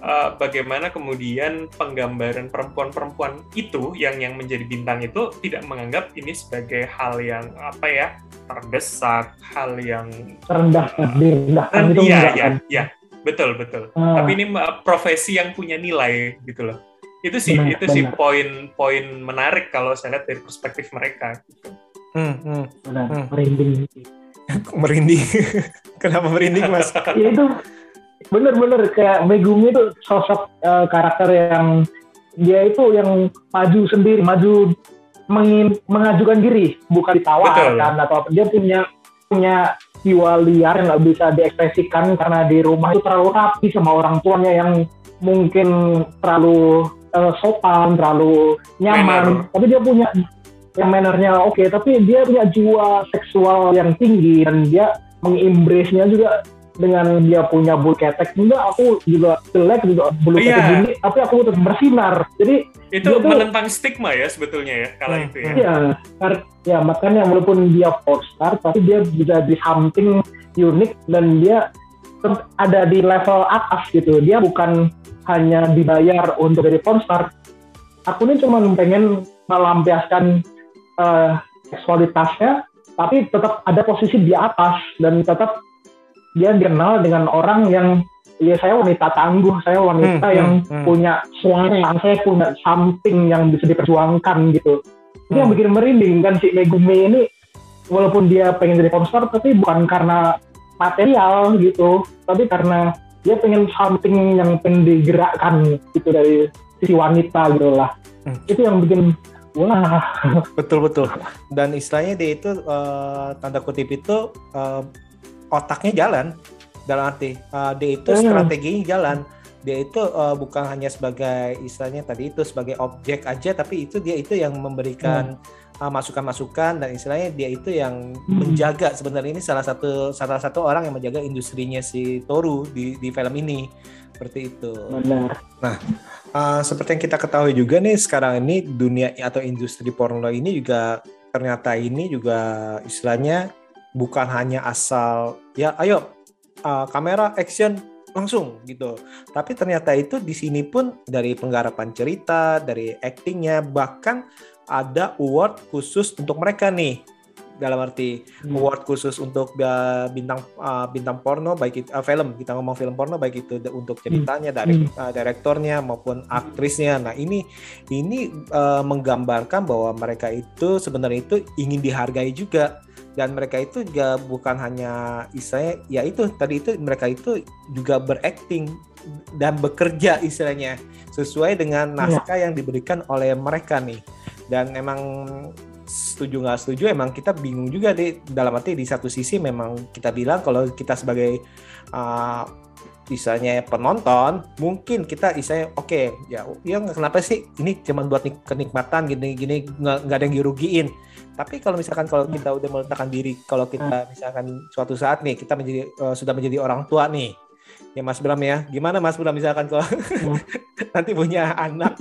uh, bagaimana kemudian penggambaran perempuan-perempuan itu yang yang menjadi bintang itu tidak menganggap ini sebagai hal yang apa ya terdesak, hal yang terendah direndahkan itu iya iya kan iya betul betul. Ah, Tapi ini uh, profesi yang punya nilai gitu loh. Itu sih Benar, itu sih benar. poin-poin menarik kalau saya lihat dari perspektif mereka. Gitu. Hmm. Hmm. benar, Hmm. merinding merinding kenapa merinding mas ya itu bener-bener kayak Megumi itu sosok eh, karakter yang dia itu yang maju sendiri, maju mengin- mengajukan diri, bukan ditawarkan atau apa. Dia punya punya jiwa liar yang nggak bisa diekspresikan karena di rumah itu terlalu rapi sama orang tuanya yang mungkin terlalu eh, sopan, terlalu nyaman. Tapi dia punya yang mannernya oke, tapi dia punya jiwa seksual yang tinggi dan dia mengembrace-nya juga dengan dia punya bulu ketek enggak aku juga jelek juga bulu Iya. ketek gini tapi aku tetap bersinar jadi Itu tuh- menentang stigma ya sebetulnya ya kala Hmm, itu ya. ya kar- ya makanya walaupun dia star tapi dia bisa di something unik dan dia ada di level atas gitu dia bukan hanya dibayar untuk jadi star aku ini cuma pengen melampiaskan seksualitasnya tapi tetap ada posisi di atas dan tetap dia dikenal dengan orang yang ya saya wanita tangguh saya wanita Hmm, yang hmm, hmm. punya suara saya punya something yang bisa diperjuangkan gitu itu yang Hmm. bikin merinding kan si Megumi ini walaupun dia pengen jadi pornstar tapi bukan karena material gitu. Tapi karena dia pengen something yang pengen digerakkan gitu dari sisi wanita gitu lah. Hmm. itu yang bikin wah. Betul betul. Dan istilahnya dia itu uh, tanda kutip itu uh, otaknya jalan. Dalam arti uh, dia itu Hmm. strateginya jalan. Dia itu uh, bukan hanya sebagai istilahnya tadi itu sebagai objek aja tapi itu dia itu yang memberikan uh, masukan-masukan dan istilahnya dia itu yang Hmm. menjaga sebenarnya ini salah satu salah satu orang yang menjaga industrinya si Toru di di film ini seperti itu. benar Uh, seperti yang kita ketahui juga nih sekarang ini dunia atau industri porno ini juga ternyata ini juga istilahnya bukan hanya asal ya ayo uh, kamera action langsung gitu. Tapi ternyata itu di sini pun dari penggarapan cerita, dari actingnya bahkan ada award khusus untuk mereka nih. Dalam arti Hmm. award khusus untuk uh, bintang uh, bintang porno baik itu uh, film. Kita ngomong film porno baik itu untuk ceritanya dari uh, direktornya maupun aktrisnya. Nah ini ini uh, menggambarkan bahwa mereka itu sebenarnya itu ingin dihargai juga. Dan mereka itu juga bukan hanya istilahnya ya itu tadi itu mereka itu juga berakting dan bekerja istilahnya sesuai dengan naskah yang diberikan oleh mereka nih dan emang setuju nggak setuju emang kita bingung juga deh dalam arti di satu sisi memang kita bilang kalau kita sebagai uh, misalnya penonton mungkin kita istilahnya oke ya ya kenapa sih ini cuma buat nik- kenikmatan gini gini nggak nggak ada yang dirugiin? Tapi kalau misalkan kalau kita udah meletakkan diri kalau kita misalkan suatu saat nih kita menjadi uh, sudah menjadi orang tua nih ya Mas Bram ya gimana Mas Bram misalkan kalau nanti punya anak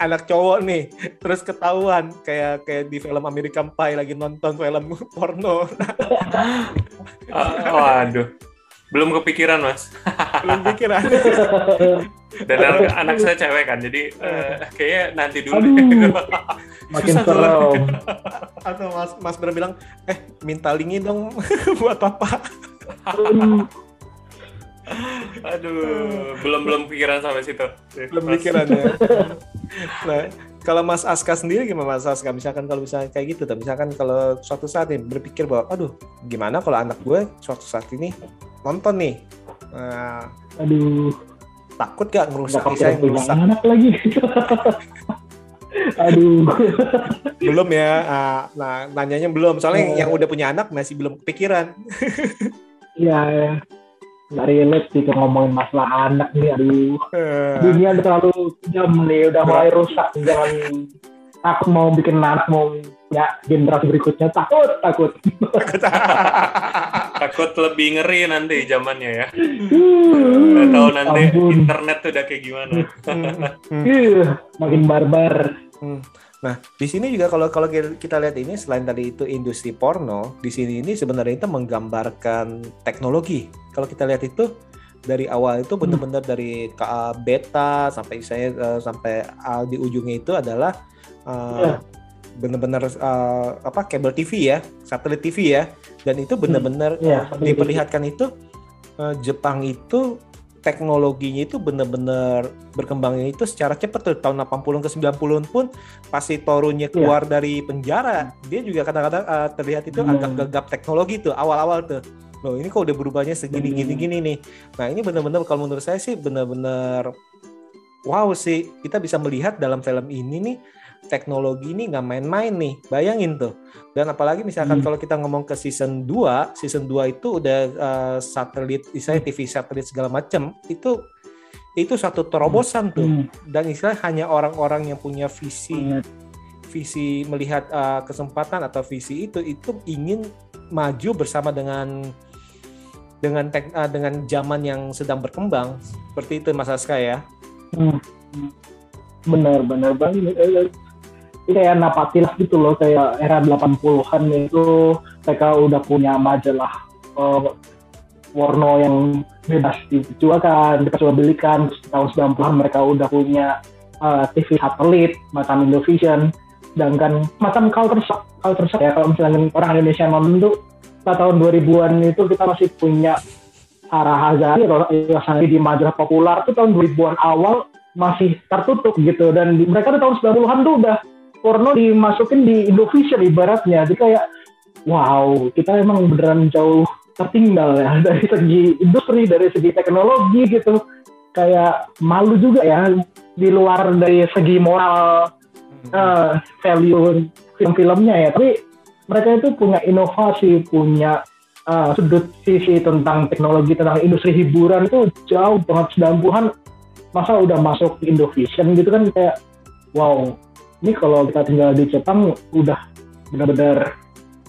anak cowok nih terus ketahuan kayak kayak di film American Pie lagi nonton film porno waduh, belum kepikiran mas. belum pikiran Dan anak, anak saya cewek kan, jadi eh, kayaknya nanti dulu. Aduh. deh. makin Susah serem atau Mas Mas Bram bilang eh minta linki dong buat papa Aduh, belum belum pikiran sampai situ. belum pikiran ya. Nah kalau Mas Aska sendiri gimana Mas Aska? Misalkan kalau misalnya kayak gitu tuh misalkan kalau suatu saat nih berpikir bahwa aduh gimana kalau anak gue suatu saat ini nonton nih? Nah, aduh. takut gak ngerusak punya ngerusak? anak lagi. Aduh. Belum ya. Ah, nah nanyanya belum. Soalnya Eh. yang udah punya anak masih belum kepikiran. Iya, ya. Nggak relate sih kalau ngomongin masalah anak nih. Aduh, Eh, dunia udah terlalu jam nih, udah mulai rusak. Jangan takut mau bikin anak mau ya generasi berikutnya takut takut. Takut lebih ngeri nanti zamannya ya. Hmm, Nggak tahu nanti ampun. internet tuh udah kayak gimana. Hmm. Ih, makin barbar. Nah, di sini juga kalau kalau kita lihat ini selain tadi itu industri porno, di sini ini sebenarnya itu menggambarkan teknologi. Kalau kita lihat itu dari awal itu benar-benar dari KA beta sampai saya eh, sampai di ujungnya itu adalah eh, Iya. benar-benar eh, apa kabel TV ya, satelit TV ya. Dan itu benar-benar eh, satelit TV. diperlihatkan itu Jepang itu teknologinya itu benar-benar berkembangnya itu secara cepat tuh. Tahun 80 ke 90 pun pasti Torunya keluar dari penjara dia juga kadang-kadang uh, terlihat itu Hmm. agak gegap teknologi tuh awal-awal tuh. Loh ini kok udah berubahnya segini Hmm. gini gini nih. Nah ini benar-benar kalau menurut saya sih benar-benar wow sih kita bisa melihat dalam film ini nih teknologi ini nggak main-main nih bayangin tuh dan apalagi misalkan Hmm. kalau kita ngomong ke season 2 season 2 itu udah uh, satelit misalnya TV satelit segala macam itu itu satu terobosan tuh Hmm, dan istilah hanya orang-orang yang punya visi ingat. visi melihat uh, kesempatan atau visi itu itu ingin maju bersama dengan dengan tek, uh, dengan zaman yang sedang berkembang seperti itu Mas Aska ya. Hmm, hmm. Bener bener banget. Kayak napatilah gitu loh kayak era 80-an itu mereka udah punya majalah eh, Warno yang bebas dijualkan, diperjualbelikan. Terus tahun 90-an mereka udah punya eh, TV satelit macam Indovision. Sedangkan macam culture shock, culture shock ya kalau misalnya orang Indonesia nonton pada tahun 2000-an itu kita masih punya Sarah Hazari Yosani di majalah populer tuh tahun 2000-an awal masih tertutup gitu dan di, mereka tuh tahun 90-an tuh udah porno dimasukin di Indovision ibaratnya. Jadi kayak wow kita emang beneran jauh tertinggal ya dari segi industri dari segi teknologi gitu. Kayak malu juga ya di luar dari segi moral uh, value film-filmnya ya. Tapi mereka itu punya inovasi punya uh, sudut sisi tentang teknologi tentang industri hiburan itu jauh banget. 90-an masa udah masuk Indovision gitu kan kayak wow ini kalau kita tinggal di Jepang udah benar-benar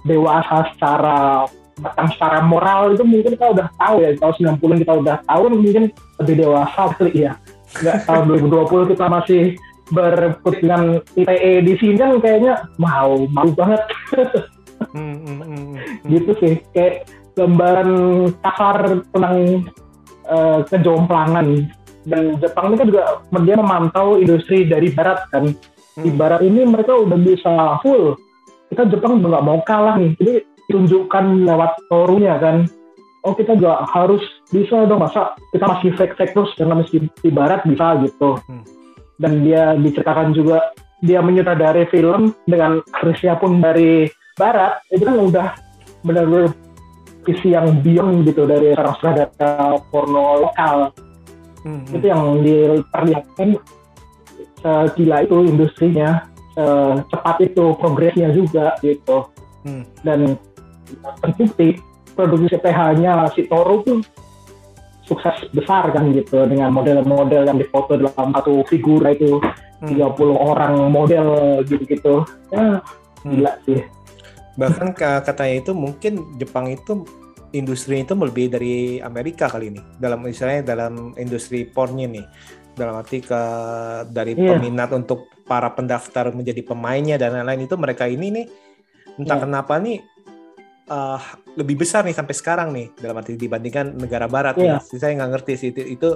dewasa secara bahkan secara moral itu mungkin kita udah tahu ya tahun 90 kita udah tahu mungkin lebih dewasa kali ya. Nggak tahun 2020 kita masih berput dengan ITE di sini kan kayaknya mau mau banget. Hmm, hmm, hmm, gitu sih kayak gambaran kasar tentang uh, kejomplangan. Dan Jepang ini kan juga dia memantau industri dari barat kan di barat ini mereka udah bisa full. Kita Jepang nggak mau kalah nih. Jadi tunjukkan lewat torunya kan. Oh kita juga harus bisa dong. Masa kita masih fake fake terus karena meski di barat bisa gitu. Hmm. dan dia diceritakan juga dia menyutradari film dengan aktrisnya pun dari barat itu kan udah benar-benar visi yang beyond gitu dari seorang sutradara porno lokal. Hmm, hmm. itu yang diperlihatkan segila itu industrinya cepat itu progresnya juga gitu hmm. dan terbukti produksi CPH-nya si Toro tuh sukses besar kan gitu dengan model-model yang difoto dalam satu figura itu hmm. 30 orang model gitu-gitu ya hmm. gila sih bahkan katanya itu mungkin Jepang itu industri itu lebih dari Amerika kali ini dalam misalnya dalam industri pornnya nih dalam arti ke dari yeah. peminat untuk para pendaftar menjadi pemainnya dan lain-lain itu mereka ini nih entah yeah. kenapa nih uh, lebih besar nih sampai sekarang nih dalam arti dibandingkan negara barat yeah. nih. Saya nggak ngerti sih itu, itu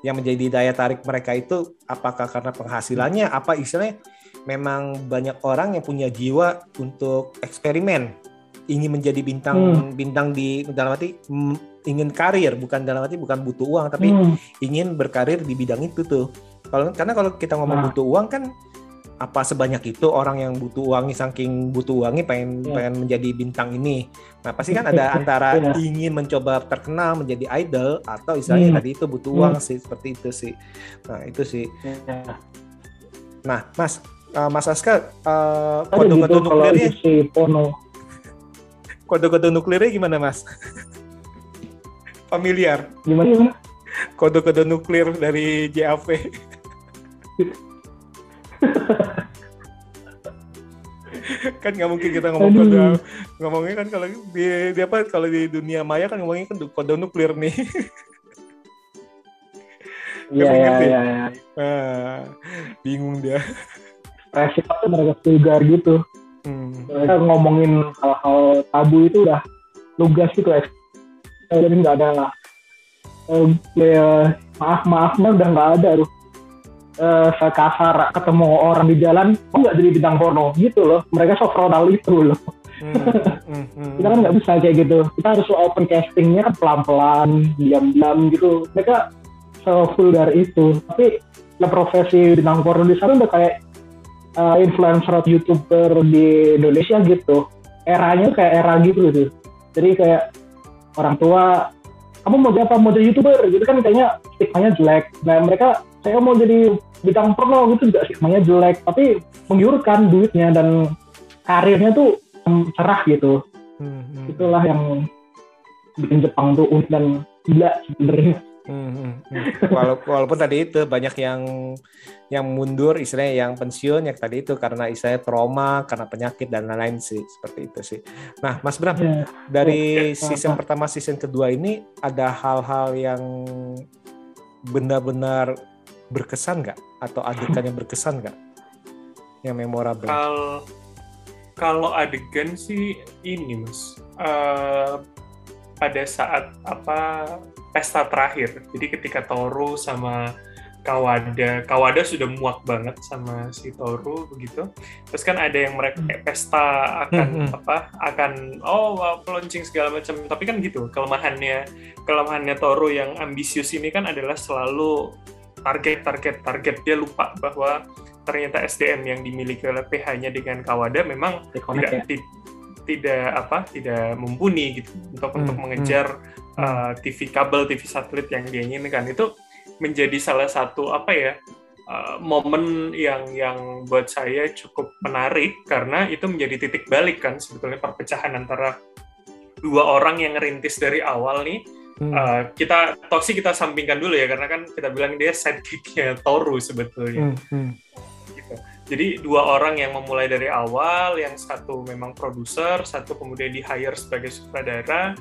yang menjadi daya tarik mereka itu apakah karena penghasilannya apa istilahnya memang banyak orang yang punya jiwa untuk eksperimen ingin menjadi bintang hmm. bintang di dalam arti ingin karir bukan dalam arti bukan butuh uang tapi hmm. ingin berkarir di bidang itu tuh kalau karena kalau kita ngomong nah. butuh uang kan apa sebanyak itu orang yang butuh uangnya saking butuh uangnya pengen yeah. pengen menjadi bintang ini. Nah pasti kan ada antara yeah. ingin mencoba terkenal menjadi idol atau istilahnya hmm. tadi itu butuh uang hmm. sih seperti itu sih. Nah itu sih. Yeah. Nah Mas uh, Mas Aska uh, kode-kode gitu nuklirnya kode-kode nuklirnya gimana Mas? Familiar? Gimana? Kode-kode nuklir dari JAV. kan nggak mungkin kita ngomong kode ngomongnya kan kalau di, di apa kalau di dunia maya kan ngomongnya kan kode nuklir nih Iya, iya, iya. Ah, bingung dia. Resiko mereka vulgar gitu. Hmm. Mereka ngomongin hal-hal tabu itu udah lugas gitu ya. Jadi nggak ada uh, ya, maaf maafnya udah nggak ada tuh uh, sekasar ketemu orang di jalan kok nggak jadi bintang porno? Gitu loh. Mereka so frontal itu loh. Hmm, hmm, hmm. kita kan nggak bisa kayak gitu. Kita harus open castingnya kan pelan-pelan diam-diam gitu. Mereka so dari itu. Tapi ya profesi bintang porno di sana udah kayak uh, influencer atau youtuber di Indonesia gitu. Eranya kayak era gitu gitu. Jadi kayak orang tua kamu mau jadi apa? Mau jadi youtuber? Gitu kan kayaknya stigmanya jelek. Nah mereka saya mau jadi bidang porno gitu juga stigmanya jelek. Tapi menggiurkan duitnya dan karirnya tuh cerah gitu. Hmm, hmm. itulah yang bikin Jepang tuh unik dan gila sebenarnya Hmm, hmm, hmm. Walaupun, walaupun tadi itu banyak yang yang mundur, istilahnya yang pensiun, yang tadi itu karena istilahnya trauma, karena penyakit dan lain-lain sih seperti itu sih. Nah, Mas Bram, yeah. dari yeah. season pertama, season kedua ini ada hal-hal yang benar-benar berkesan nggak? Atau adegan yang berkesan nggak? Yang memorable? Kalau kalau adegan sih ini, Mas. Uh, pada saat apa pesta terakhir. Jadi ketika Toru sama Kawada, Kawada sudah muak banget sama si Toru begitu. Terus kan ada yang mereka kayak pesta akan hmm, hmm. apa? Akan oh wow, launching segala macam. Tapi kan gitu kelemahannya kelemahannya Toru yang ambisius ini kan adalah selalu target target target dia lupa bahwa ternyata SDM yang dimiliki oleh PH-nya dengan Kawada memang tidak ya? tidak apa tidak mumpuni gitu untuk hmm, untuk mengejar uh, eh, TV kabel, TV satelit yang dia inginkan itu menjadi salah satu apa ya uh, momen yang yang buat saya cukup menarik karena itu menjadi titik balik kan sebetulnya perpecahan antara dua orang yang ngerintis dari awal nih hmm. uh, kita Toksi kita sampingkan dulu ya karena kan kita bilang dia sidekicknya Toru sebetulnya hmm. Hmm. Jadi dua orang yang memulai dari awal yang satu memang produser satu kemudian di hire sebagai sutradara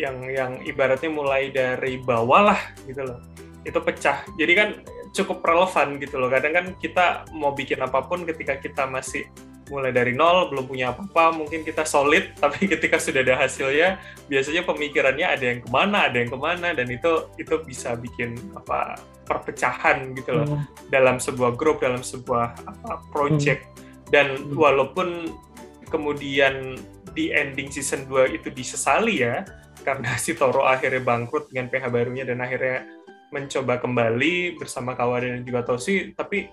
yang yang ibaratnya mulai dari bawah lah gitu loh. Itu pecah. Jadi kan cukup relevan gitu loh. Kadang kan kita mau bikin apa pun ketika kita masih mulai dari nol belum punya apa-apa mungkin kita solid tapi ketika sudah ada hasilnya biasanya pemikirannya ada yang ke mana ada yang ke mana dan itu itu bisa bikin apa perpecahan gitu loh hmm. dalam sebuah grup dalam sebuah apa project hmm. dan hmm. walaupun kemudian di ending season 2 itu disesali ya karena si Toro akhirnya bangkrut dengan PH barunya dan akhirnya mencoba kembali bersama Kawada dan juga Tosi tapi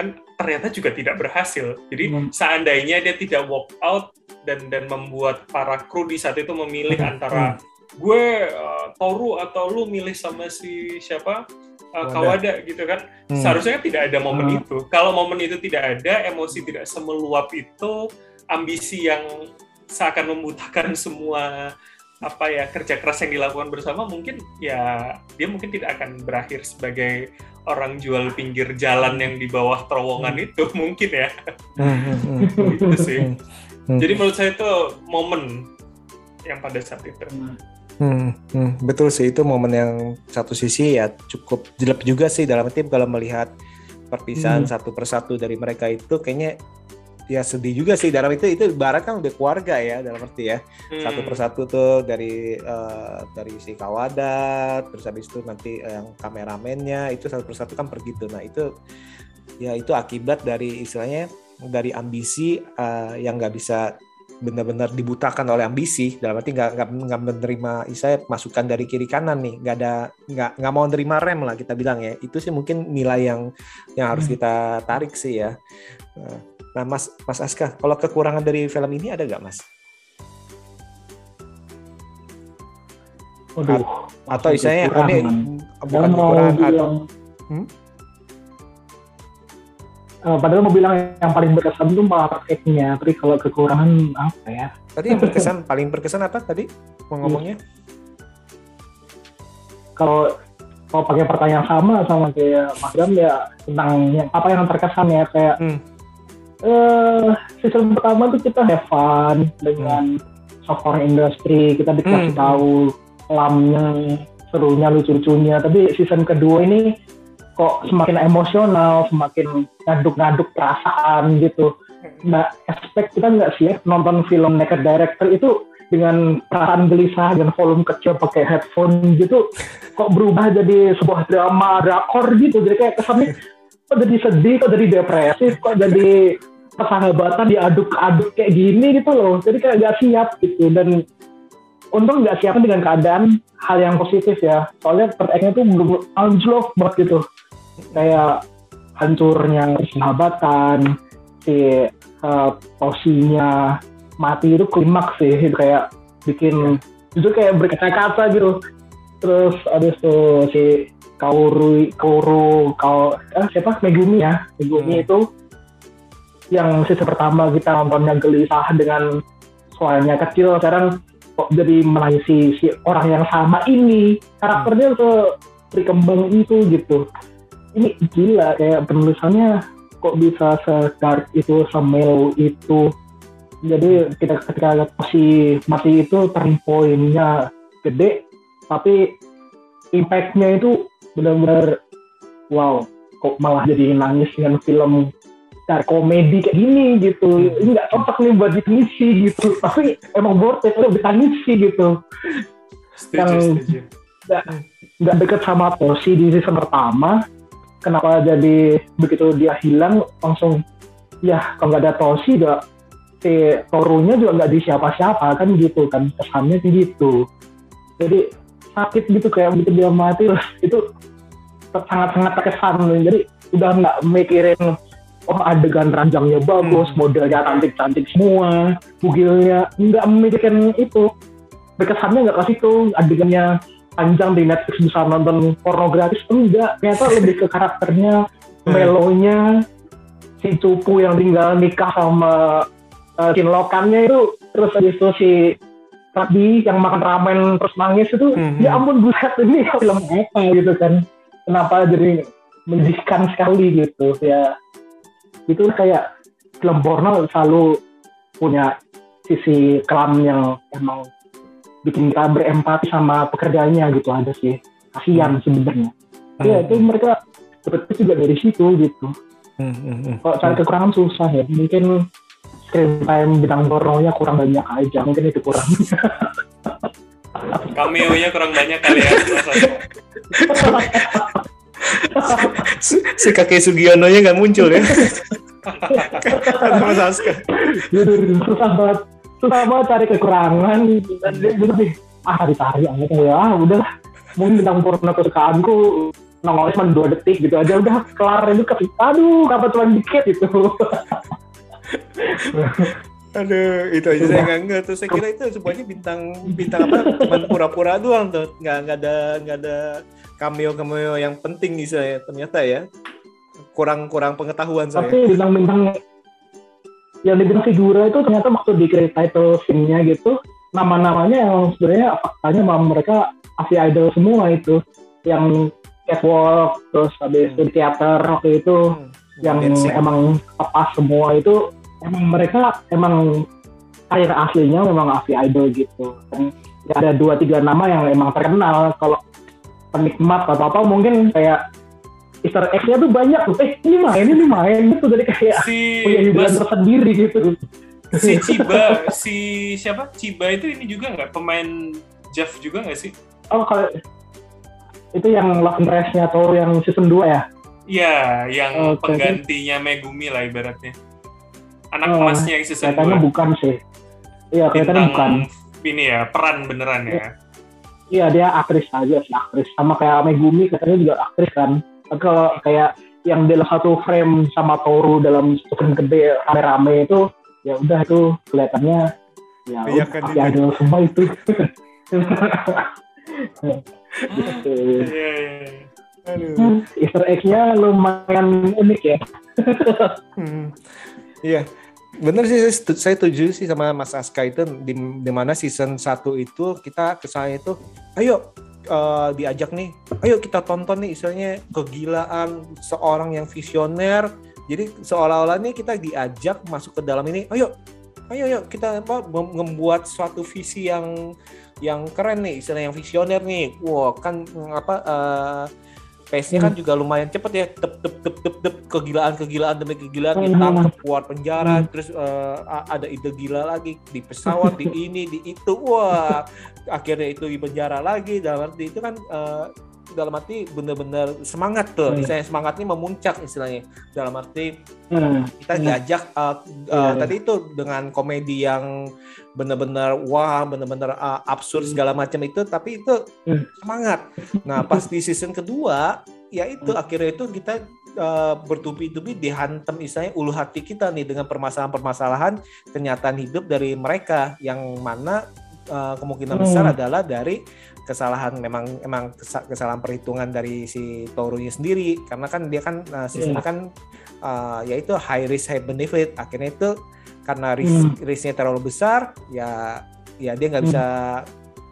kan ternyata juga tidak berhasil. Jadi hmm. seandainya dia tidak walk out dan dan membuat para kru di saat itu memilih hmm. antara gue uh, Toru atau lu milih sama si siapa uh, Kawada gitu kan. Hmm. Seharusnya tidak ada momen hmm. itu. Kalau momen itu tidak ada, emosi tidak semeluap itu, ambisi yang seakan membutakan semua apa ya kerja keras yang dilakukan bersama mungkin ya dia mungkin tidak akan berakhir sebagai orang jual pinggir jalan yang di bawah terowongan hmm. itu mungkin ya. Hmm, hmm, itu sih. Jadi menurut saya itu momen yang pada saat itu. Hmm, hmm, betul sih itu momen yang satu sisi ya cukup jelek juga sih dalam tim kalau melihat perpisahan hmm. satu persatu dari mereka itu kayaknya ya sedih juga sih. Dalam itu itu barat kan udah keluarga ya dalam arti ya. Hmm. satu persatu tuh dari uh, dari si Kawadat terus habis itu nanti yang kameramennya itu satu persatu kan pergi tuh. Nah itu ya itu akibat dari istilahnya dari ambisi uh, yang nggak bisa benar-benar dibutakan oleh ambisi. Dalam arti nggak nggak menerima saya masukan dari kiri kanan nih. Nggak ada nggak nggak mau nerima rem lah kita bilang ya. Itu sih mungkin nilai yang yang harus hmm. kita tarik sih ya. Nah, Nah, Mas Mas Aska, kalau kekurangan dari film ini ada nggak, Mas? Aduh, atau istilahnya ini bukan kekurangan atau hmm? Uh, padahal mau bilang yang paling berkesan itu malah prakteknya, tapi kalau kekurangan apa ya? Tadi yang berkesan, paling berkesan apa tadi mau ngomongnya? Kalau kalau pakai pertanyaan sama sama kayak Mas Gam ya tentang yang, apa yang terkesan ya kayak hmm uh, season pertama tuh kita have fun dengan hmm. software industry kita dikasih hmm. tahu lamnya serunya lucu-lucunya tapi season kedua ini kok semakin emosional semakin ngaduk-ngaduk perasaan gitu nggak expect kita nggak sih ya nonton film Naked Director itu dengan perasaan gelisah dan volume kecil pakai headphone gitu kok berubah jadi sebuah drama drakor gitu jadi kayak kesannya kok jadi sedih kok jadi depresif kok jadi persahabatan diaduk-aduk kayak gini gitu loh. Jadi kayak gak siap gitu. Dan untung nggak siap dengan keadaan hal yang positif ya. Soalnya pertanyaan tuh belum anjlok banget gitu. Kayak hancurnya persahabatan si uh, posinya mati itu klimaks sih. Kayak bikin itu kayak berkata-kata gitu. Terus ada tuh si Kauru Kauru kau eh, siapa? Megumi ya. Megumi hmm. itu yang sisi pertama kita nontonnya gelisah dengan suaranya kecil sekarang kok jadi menangisi si orang yang sama ini. Karakternya tuh berkembang itu gitu. Ini gila kayak penulisannya kok bisa sedark itu semel itu. Jadi kita ketika masih masih itu turning pointnya gede tapi impactnya itu benar-benar wow kok malah jadi nangis dengan film dark komedi kayak gini gitu. Ini nggak cocok nih buat ditangisi gitu. Tapi emang worth it lebih tangisi gitu. Yang nggak deket sama Tosi di season pertama. Kenapa jadi begitu dia hilang langsung ya kalau nggak ada Tosi juga si Torunya juga nggak di siapa-siapa kan gitu kan kesannya sih gitu. Jadi sakit gitu kayak begitu dia mati itu sangat-sangat terkesan. Jadi udah nggak mikirin oh adegan ranjangnya bagus, hmm. modelnya cantik-cantik semua, bugilnya nggak memikirkan itu. Berkesannya nggak ke situ, adegannya panjang di Netflix bisa nonton pornografis enggak, ternyata lebih ke karakternya melonya si cupu yang tinggal nikah sama uh, cinlokannya itu terus habis itu si Rabi yang makan ramen terus nangis itu Mhm. ya ampun buset ini film apa gitu kan kenapa jadi menyedihkan sekali gitu ya itu kayak film porno selalu punya sisi kelam yang emang bikin kita berempati sama pekerjaannya gitu ada sih. Kasihan sebenarnya. Ya itu mereka dapetnya juga dari situ gitu. Hmm, hmm, hmm. kalau cari kekurangan susah ya. Mungkin screen time bintang pornonya kurang banyak aja. Mungkin itu kurang. Cameo-nya kurang banyak kali ya. Si- kakek Sugiono nya nggak muncul ya? Kata Mas Aska. Jujur, susah banget. Susah banget cari kekurangan. Dan dia gitu sih ah cari cari aja ya ah udah mungkin bintang porno kesukaanku nongolnya cuma dua detik gitu aja. Udah kelar itu ke aduh kapan cuma dikit gitu? Aduh, itu aja saya nggak nggak tuh. Saya kira itu semuanya bintang bintang apa? Cuman pura-pura doang tuh. Nggak nggak ada nggak ada cameo cameo yang penting nih saya ternyata ya. Kurang kurang pengetahuan saya. tapi bintang-bintang yang dibilang figura itu ternyata waktu di create title scene-nya gitu nama-namanya yang sebenarnya faktanya memang mereka asli idol semua itu yang catwalk terus habis itu di teater waktu itu Hmm. yang Dancing. emang pas semua itu emang mereka emang karir aslinya memang asli idol gitu dan ada dua tiga nama yang emang terkenal kalau penikmat atau apa mungkin kayak Easter egg-nya tuh banyak tuh eh ini main ini main gitu jadi kayak Si punya hiburan tersendiri gitu si Ciba, si siapa? Ciba itu ini juga nggak pemain Jeff juga nggak sih? oh kalau itu yang love interest-nya atau yang season 2 ya Iya, yang Oke. penggantinya Megumi lah ibaratnya. Anak Oh, emasnya yang season kelihatannya 2. bukan sih iya kelihatannya bukan ini ya, peran beneran ya. Iya dia aktris aja sih aktris sama kayak Megumi katanya juga aktris kan. Tapi kalau kayak yang dalam satu frame sama Toru dalam screen gede rame-rame itu ya udah itu kelihatannya ya Iya udah kan, itu. idol semua itu. gitu. Iya. Aduh. Easter egg-nya lumayan unik ya. Hmm. Iya. Bener sih, saya setu- saya setuju sih sama Mas Aska itu di, di mana season 1 itu kita kesannya itu, ayo eh, diajak nih, ayo kita tonton nih istilahnya kegilaan seorang yang visioner. Jadi seolah-olah nih kita diajak masuk ke dalam ini, ayo, ayo, ayo kita apa mem- membuat suatu visi yang yang keren nih, istilah yang visioner nih. Wah kan apa eh, pace-nya kan juga lumayan cepet ya, tep tep tep tep tep kegilaan kegilaan demi kegilaan. Hmm. ditangkap keluar penjara, terus eh, a- ada ide gila lagi. Di pesawat di ini di itu, wah akhirnya itu di penjara lagi. Dalam arti itu kan eh, dalam arti bener-bener semangat tuh, Hmm. istilahnya semangatnya memuncak istilahnya dalam arti Hmm. kita Hmm. diajak uh, uh, Iya, tadi itu dengan komedi yang benar-benar wah benar-benar uh, absurd Hmm. segala macam itu tapi itu Hmm. semangat nah pas di season kedua ya itu Hmm. akhirnya itu kita uh, bertubi-tubi dihantam istilahnya ulu hati kita nih dengan permasalahan-permasalahan kenyataan hidup dari mereka yang mana uh, kemungkinan Hmm. besar adalah dari kesalahan memang emang kesa- kesalahan perhitungan dari si Torunya sendiri karena kan dia kan uh, season Iya. kan uh, yaitu high risk high benefit akhirnya itu karena risk Hmm. risknya terlalu besar ya ya dia nggak Hmm. bisa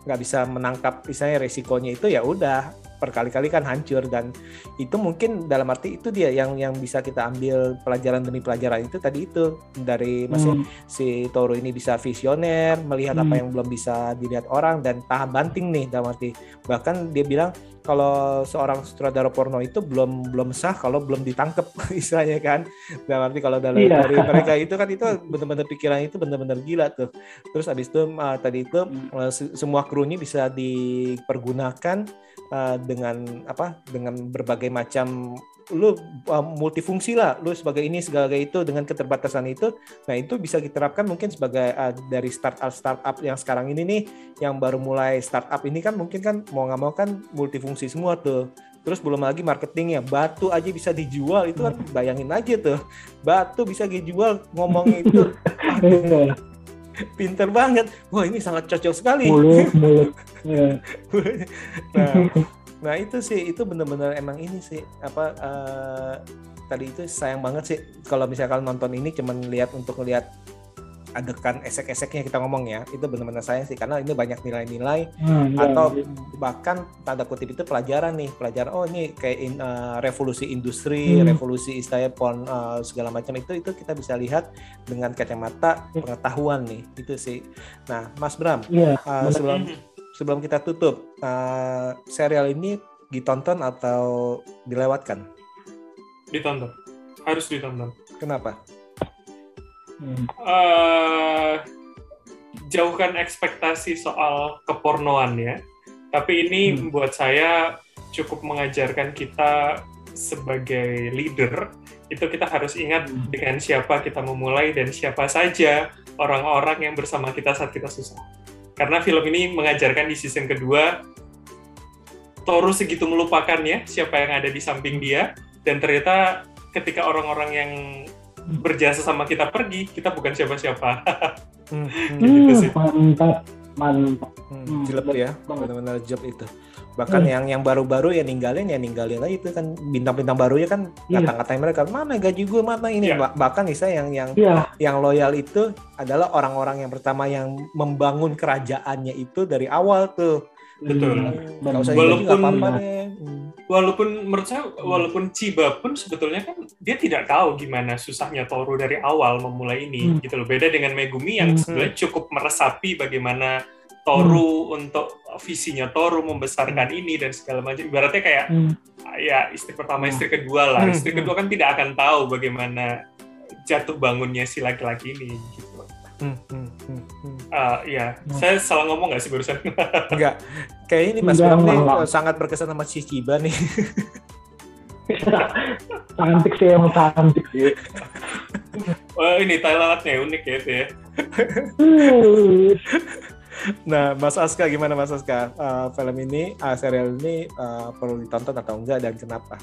nggak bisa menangkap misalnya resikonya itu ya udah berkali-kali kan hancur dan itu mungkin dalam arti itu dia yang yang bisa kita ambil pelajaran demi pelajaran itu tadi itu dari masih Hmm. si Toro ini bisa visioner melihat apa Hmm. yang belum bisa dilihat orang dan tahan banting nih dalam arti bahkan dia bilang kalau seorang sutradara porno itu belum belum sah kalau belum ditangkap istilahnya kan dalam arti kalau dalam Iya. dari mereka itu kan itu benar-benar pikiran itu benar-benar gila tuh terus habis itu uh, tadi itu uh, se- semua krunya bisa dipergunakan uh, dengan apa dengan berbagai macam lu uh, multifungsi lah lu sebagai ini segala itu dengan keterbatasan itu. Nah itu bisa diterapkan mungkin sebagai uh, dari startup startup yang sekarang ini nih yang baru mulai startup ini kan mungkin kan mau nggak mau kan multifungsi semua tuh. Terus belum lagi marketingnya batu aja bisa dijual itu kan bayangin aja tuh. Batu bisa dijual ngomong itu. pinter banget. Wah ini sangat cocok sekali. Mulut mulut Iya. nah, Nah itu sih itu bener-bener emang ini sih apa uh, tadi itu sayang banget sih. Kalau misalkan nonton ini cuman lihat untuk lihat adegan esek-eseknya kita ngomong ya itu benar-benar sayang sih karena ini banyak nilai-nilai hmm, iya, atau ya, bahkan tanda kutip itu pelajaran nih pelajaran oh ini kayak in, uh, revolusi industri hmm. revolusi istilahnya pon uh, segala macam itu itu kita bisa lihat dengan kacamata ya. pengetahuan nih itu sih. Nah Mas Bram ya, uh, sebelum sebelum kita tutup uh, serial ini ditonton atau dilewatkan? Ditonton. Harus ditonton. Kenapa uh, jauhkan ekspektasi soal kepornoan ya. Tapi ini hmm. membuat saya cukup mengajarkan kita sebagai leader itu kita harus ingat hmm. dengan siapa kita memulai dan siapa saja orang-orang yang bersama kita saat kita susah. Karena film ini mengajarkan di season kedua Toru segitu melupakannya siapa yang ada di samping dia dan ternyata ketika orang-orang yang berjasa sama kita pergi, kita bukan siapa-siapa. hmm, gitu sih. Mantap, mantap. Hmm, jelek ya, benar-benar job itu. Bahkan hmm. yang yang baru-baru ya ninggalin ya ninggalin aja itu kan bintang-bintang baru ya kan yeah. kata-katain mereka mana gaji gue mana ini yeah. bahkan nih saya yang yang yeah. yang loyal itu adalah orang-orang yang pertama yang membangun kerajaannya itu dari awal tuh betul hmm. usah walaupun apa -apa hmm. Walaupun menurut saya walaupun Chiba pun sebetulnya kan dia tidak tahu gimana susahnya Toru dari awal memulai ini hmm. gitu loh beda dengan Megumi yang hmm. sebenarnya cukup meresapi bagaimana Toru hmm. untuk visinya Toru membesarkan ini dan segala macam ibaratnya kayak hmm. ya istri pertama hmm. istri kedua lah hmm. istri kedua kan tidak akan tahu bagaimana jatuh bangunnya si laki-laki ini gitu Hmm, hmm, hmm, hmm. Uh, ya, hmm. saya salah ngomong nggak sih barusan? Enggak, kayak ini Mas Bram nih sangat berkesan sama si Ciba nih. cantik sih emang cantik sih. Wah ini Thailandnya unik ya itu ya. nah, Mas Aska gimana Mas Aska? Uh, film ini, uh, serial ini uh, perlu ditonton atau enggak dan kenapa?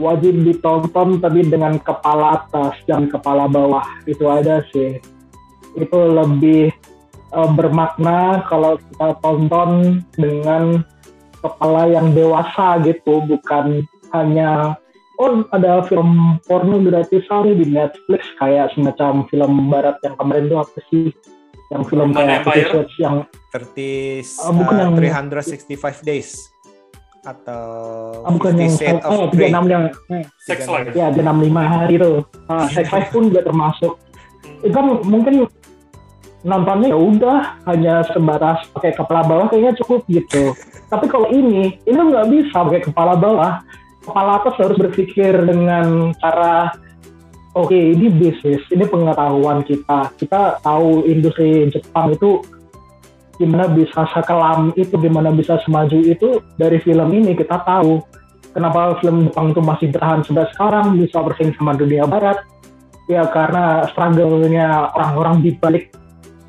Wajib ditonton tapi dengan kepala atas dan kepala bawah. Itu ada sih. Itu lebih uh, bermakna kalau kita tonton dengan kepala yang dewasa gitu bukan hanya oh ada film porno gratis hari di Netflix kayak semacam film barat yang kemarin itu apa sih? Yang film kayak yang 30 uh, bukan uh, yang 365 days atau oh, bukan yang Shades of Grey. enam yang eh, Sex Life. Ya, enam lima hari itu. Nah, Sex Life pun juga termasuk. Itu kan mungkin nontonnya ya udah hanya sebatas pakai kepala bawah kayaknya cukup gitu. Tapi kalau ini, ini nggak bisa pakai kepala bawah. Kepala atas harus berpikir dengan cara oke okay, ini bisnis, ini pengetahuan kita. Kita tahu industri Jepang itu gimana bisa sekelam itu, gimana bisa semaju itu dari film ini kita tahu kenapa film Jepang itu masih bertahan sampai sekarang bisa bersaing sama dunia Barat. Ya karena struggle-nya orang-orang di balik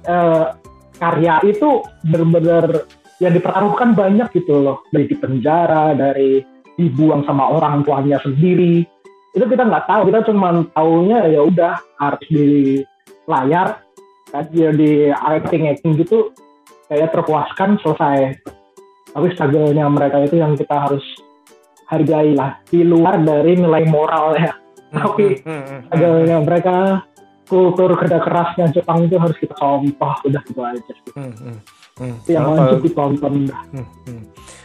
uh, karya itu benar-benar yang dipertaruhkan banyak gitu loh. Dari di penjara dari dibuang sama orang tuanya sendiri. Itu kita nggak tahu. Kita cuma tahunya ya udah harus di layar kan ya di acting acting gitu kayak terpuaskan selesai. Tapi struggle-nya mereka itu yang kita harus hargai lah di luar dari nilai moral ya. Hmm, tapi hmm, hmm, struggle-nya mereka kultur kerja kerasnya Jepang itu harus kita contoh udah gitu aja hmm, hmm, hmm. yang wajib ditonton. Hmm, hmm.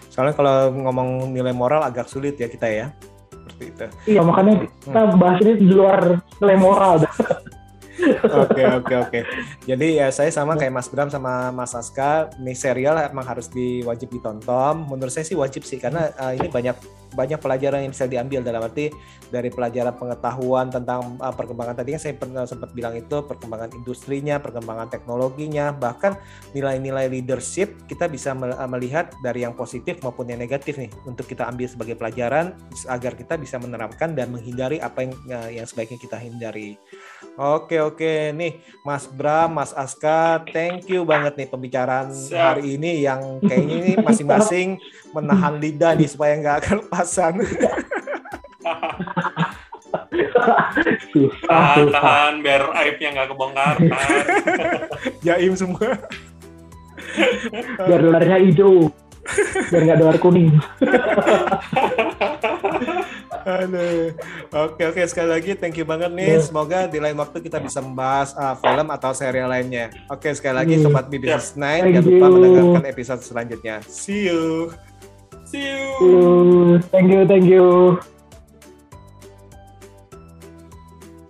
soalnya kalau ngomong nilai moral agak sulit ya kita ya. Seperti itu. Iya makanya kita bahas ini di luar nilai moral. dah Oke oke oke. Jadi ya saya sama kayak Mas Bram sama Mas Aska, ini serial emang harus diwajib ditonton. Menurut saya sih wajib sih karena uh, ini banyak banyak pelajaran yang bisa diambil dalam arti dari pelajaran pengetahuan tentang uh, perkembangan tadi kan saya pernah sempat bilang itu perkembangan industrinya, perkembangan teknologinya, bahkan nilai-nilai leadership kita bisa melihat dari yang positif maupun yang negatif nih untuk kita ambil sebagai pelajaran agar kita bisa menerapkan dan menghindari apa yang uh, yang sebaiknya kita hindari. Oke oke nih Mas Bram, Mas Aska, thank you banget nih pembicaraan hari ini yang kayaknya ini masing-masing menahan lidah nih supaya nggak kelepasan. tahan, tahan biar aibnya nggak kebongkar. Jaim semua. biar luarnya hijau. biar nggak warna kuning. Aduh. Oke oke sekali lagi thank you banget nih. Yeah. Semoga di lain waktu kita bisa membahas uh, film atau serial lainnya. Oke sekali lagi Yeah. sobat Business Nine Thank jangan lupa you. mendengarkan episode selanjutnya. See you. See you. Thank you, thank you.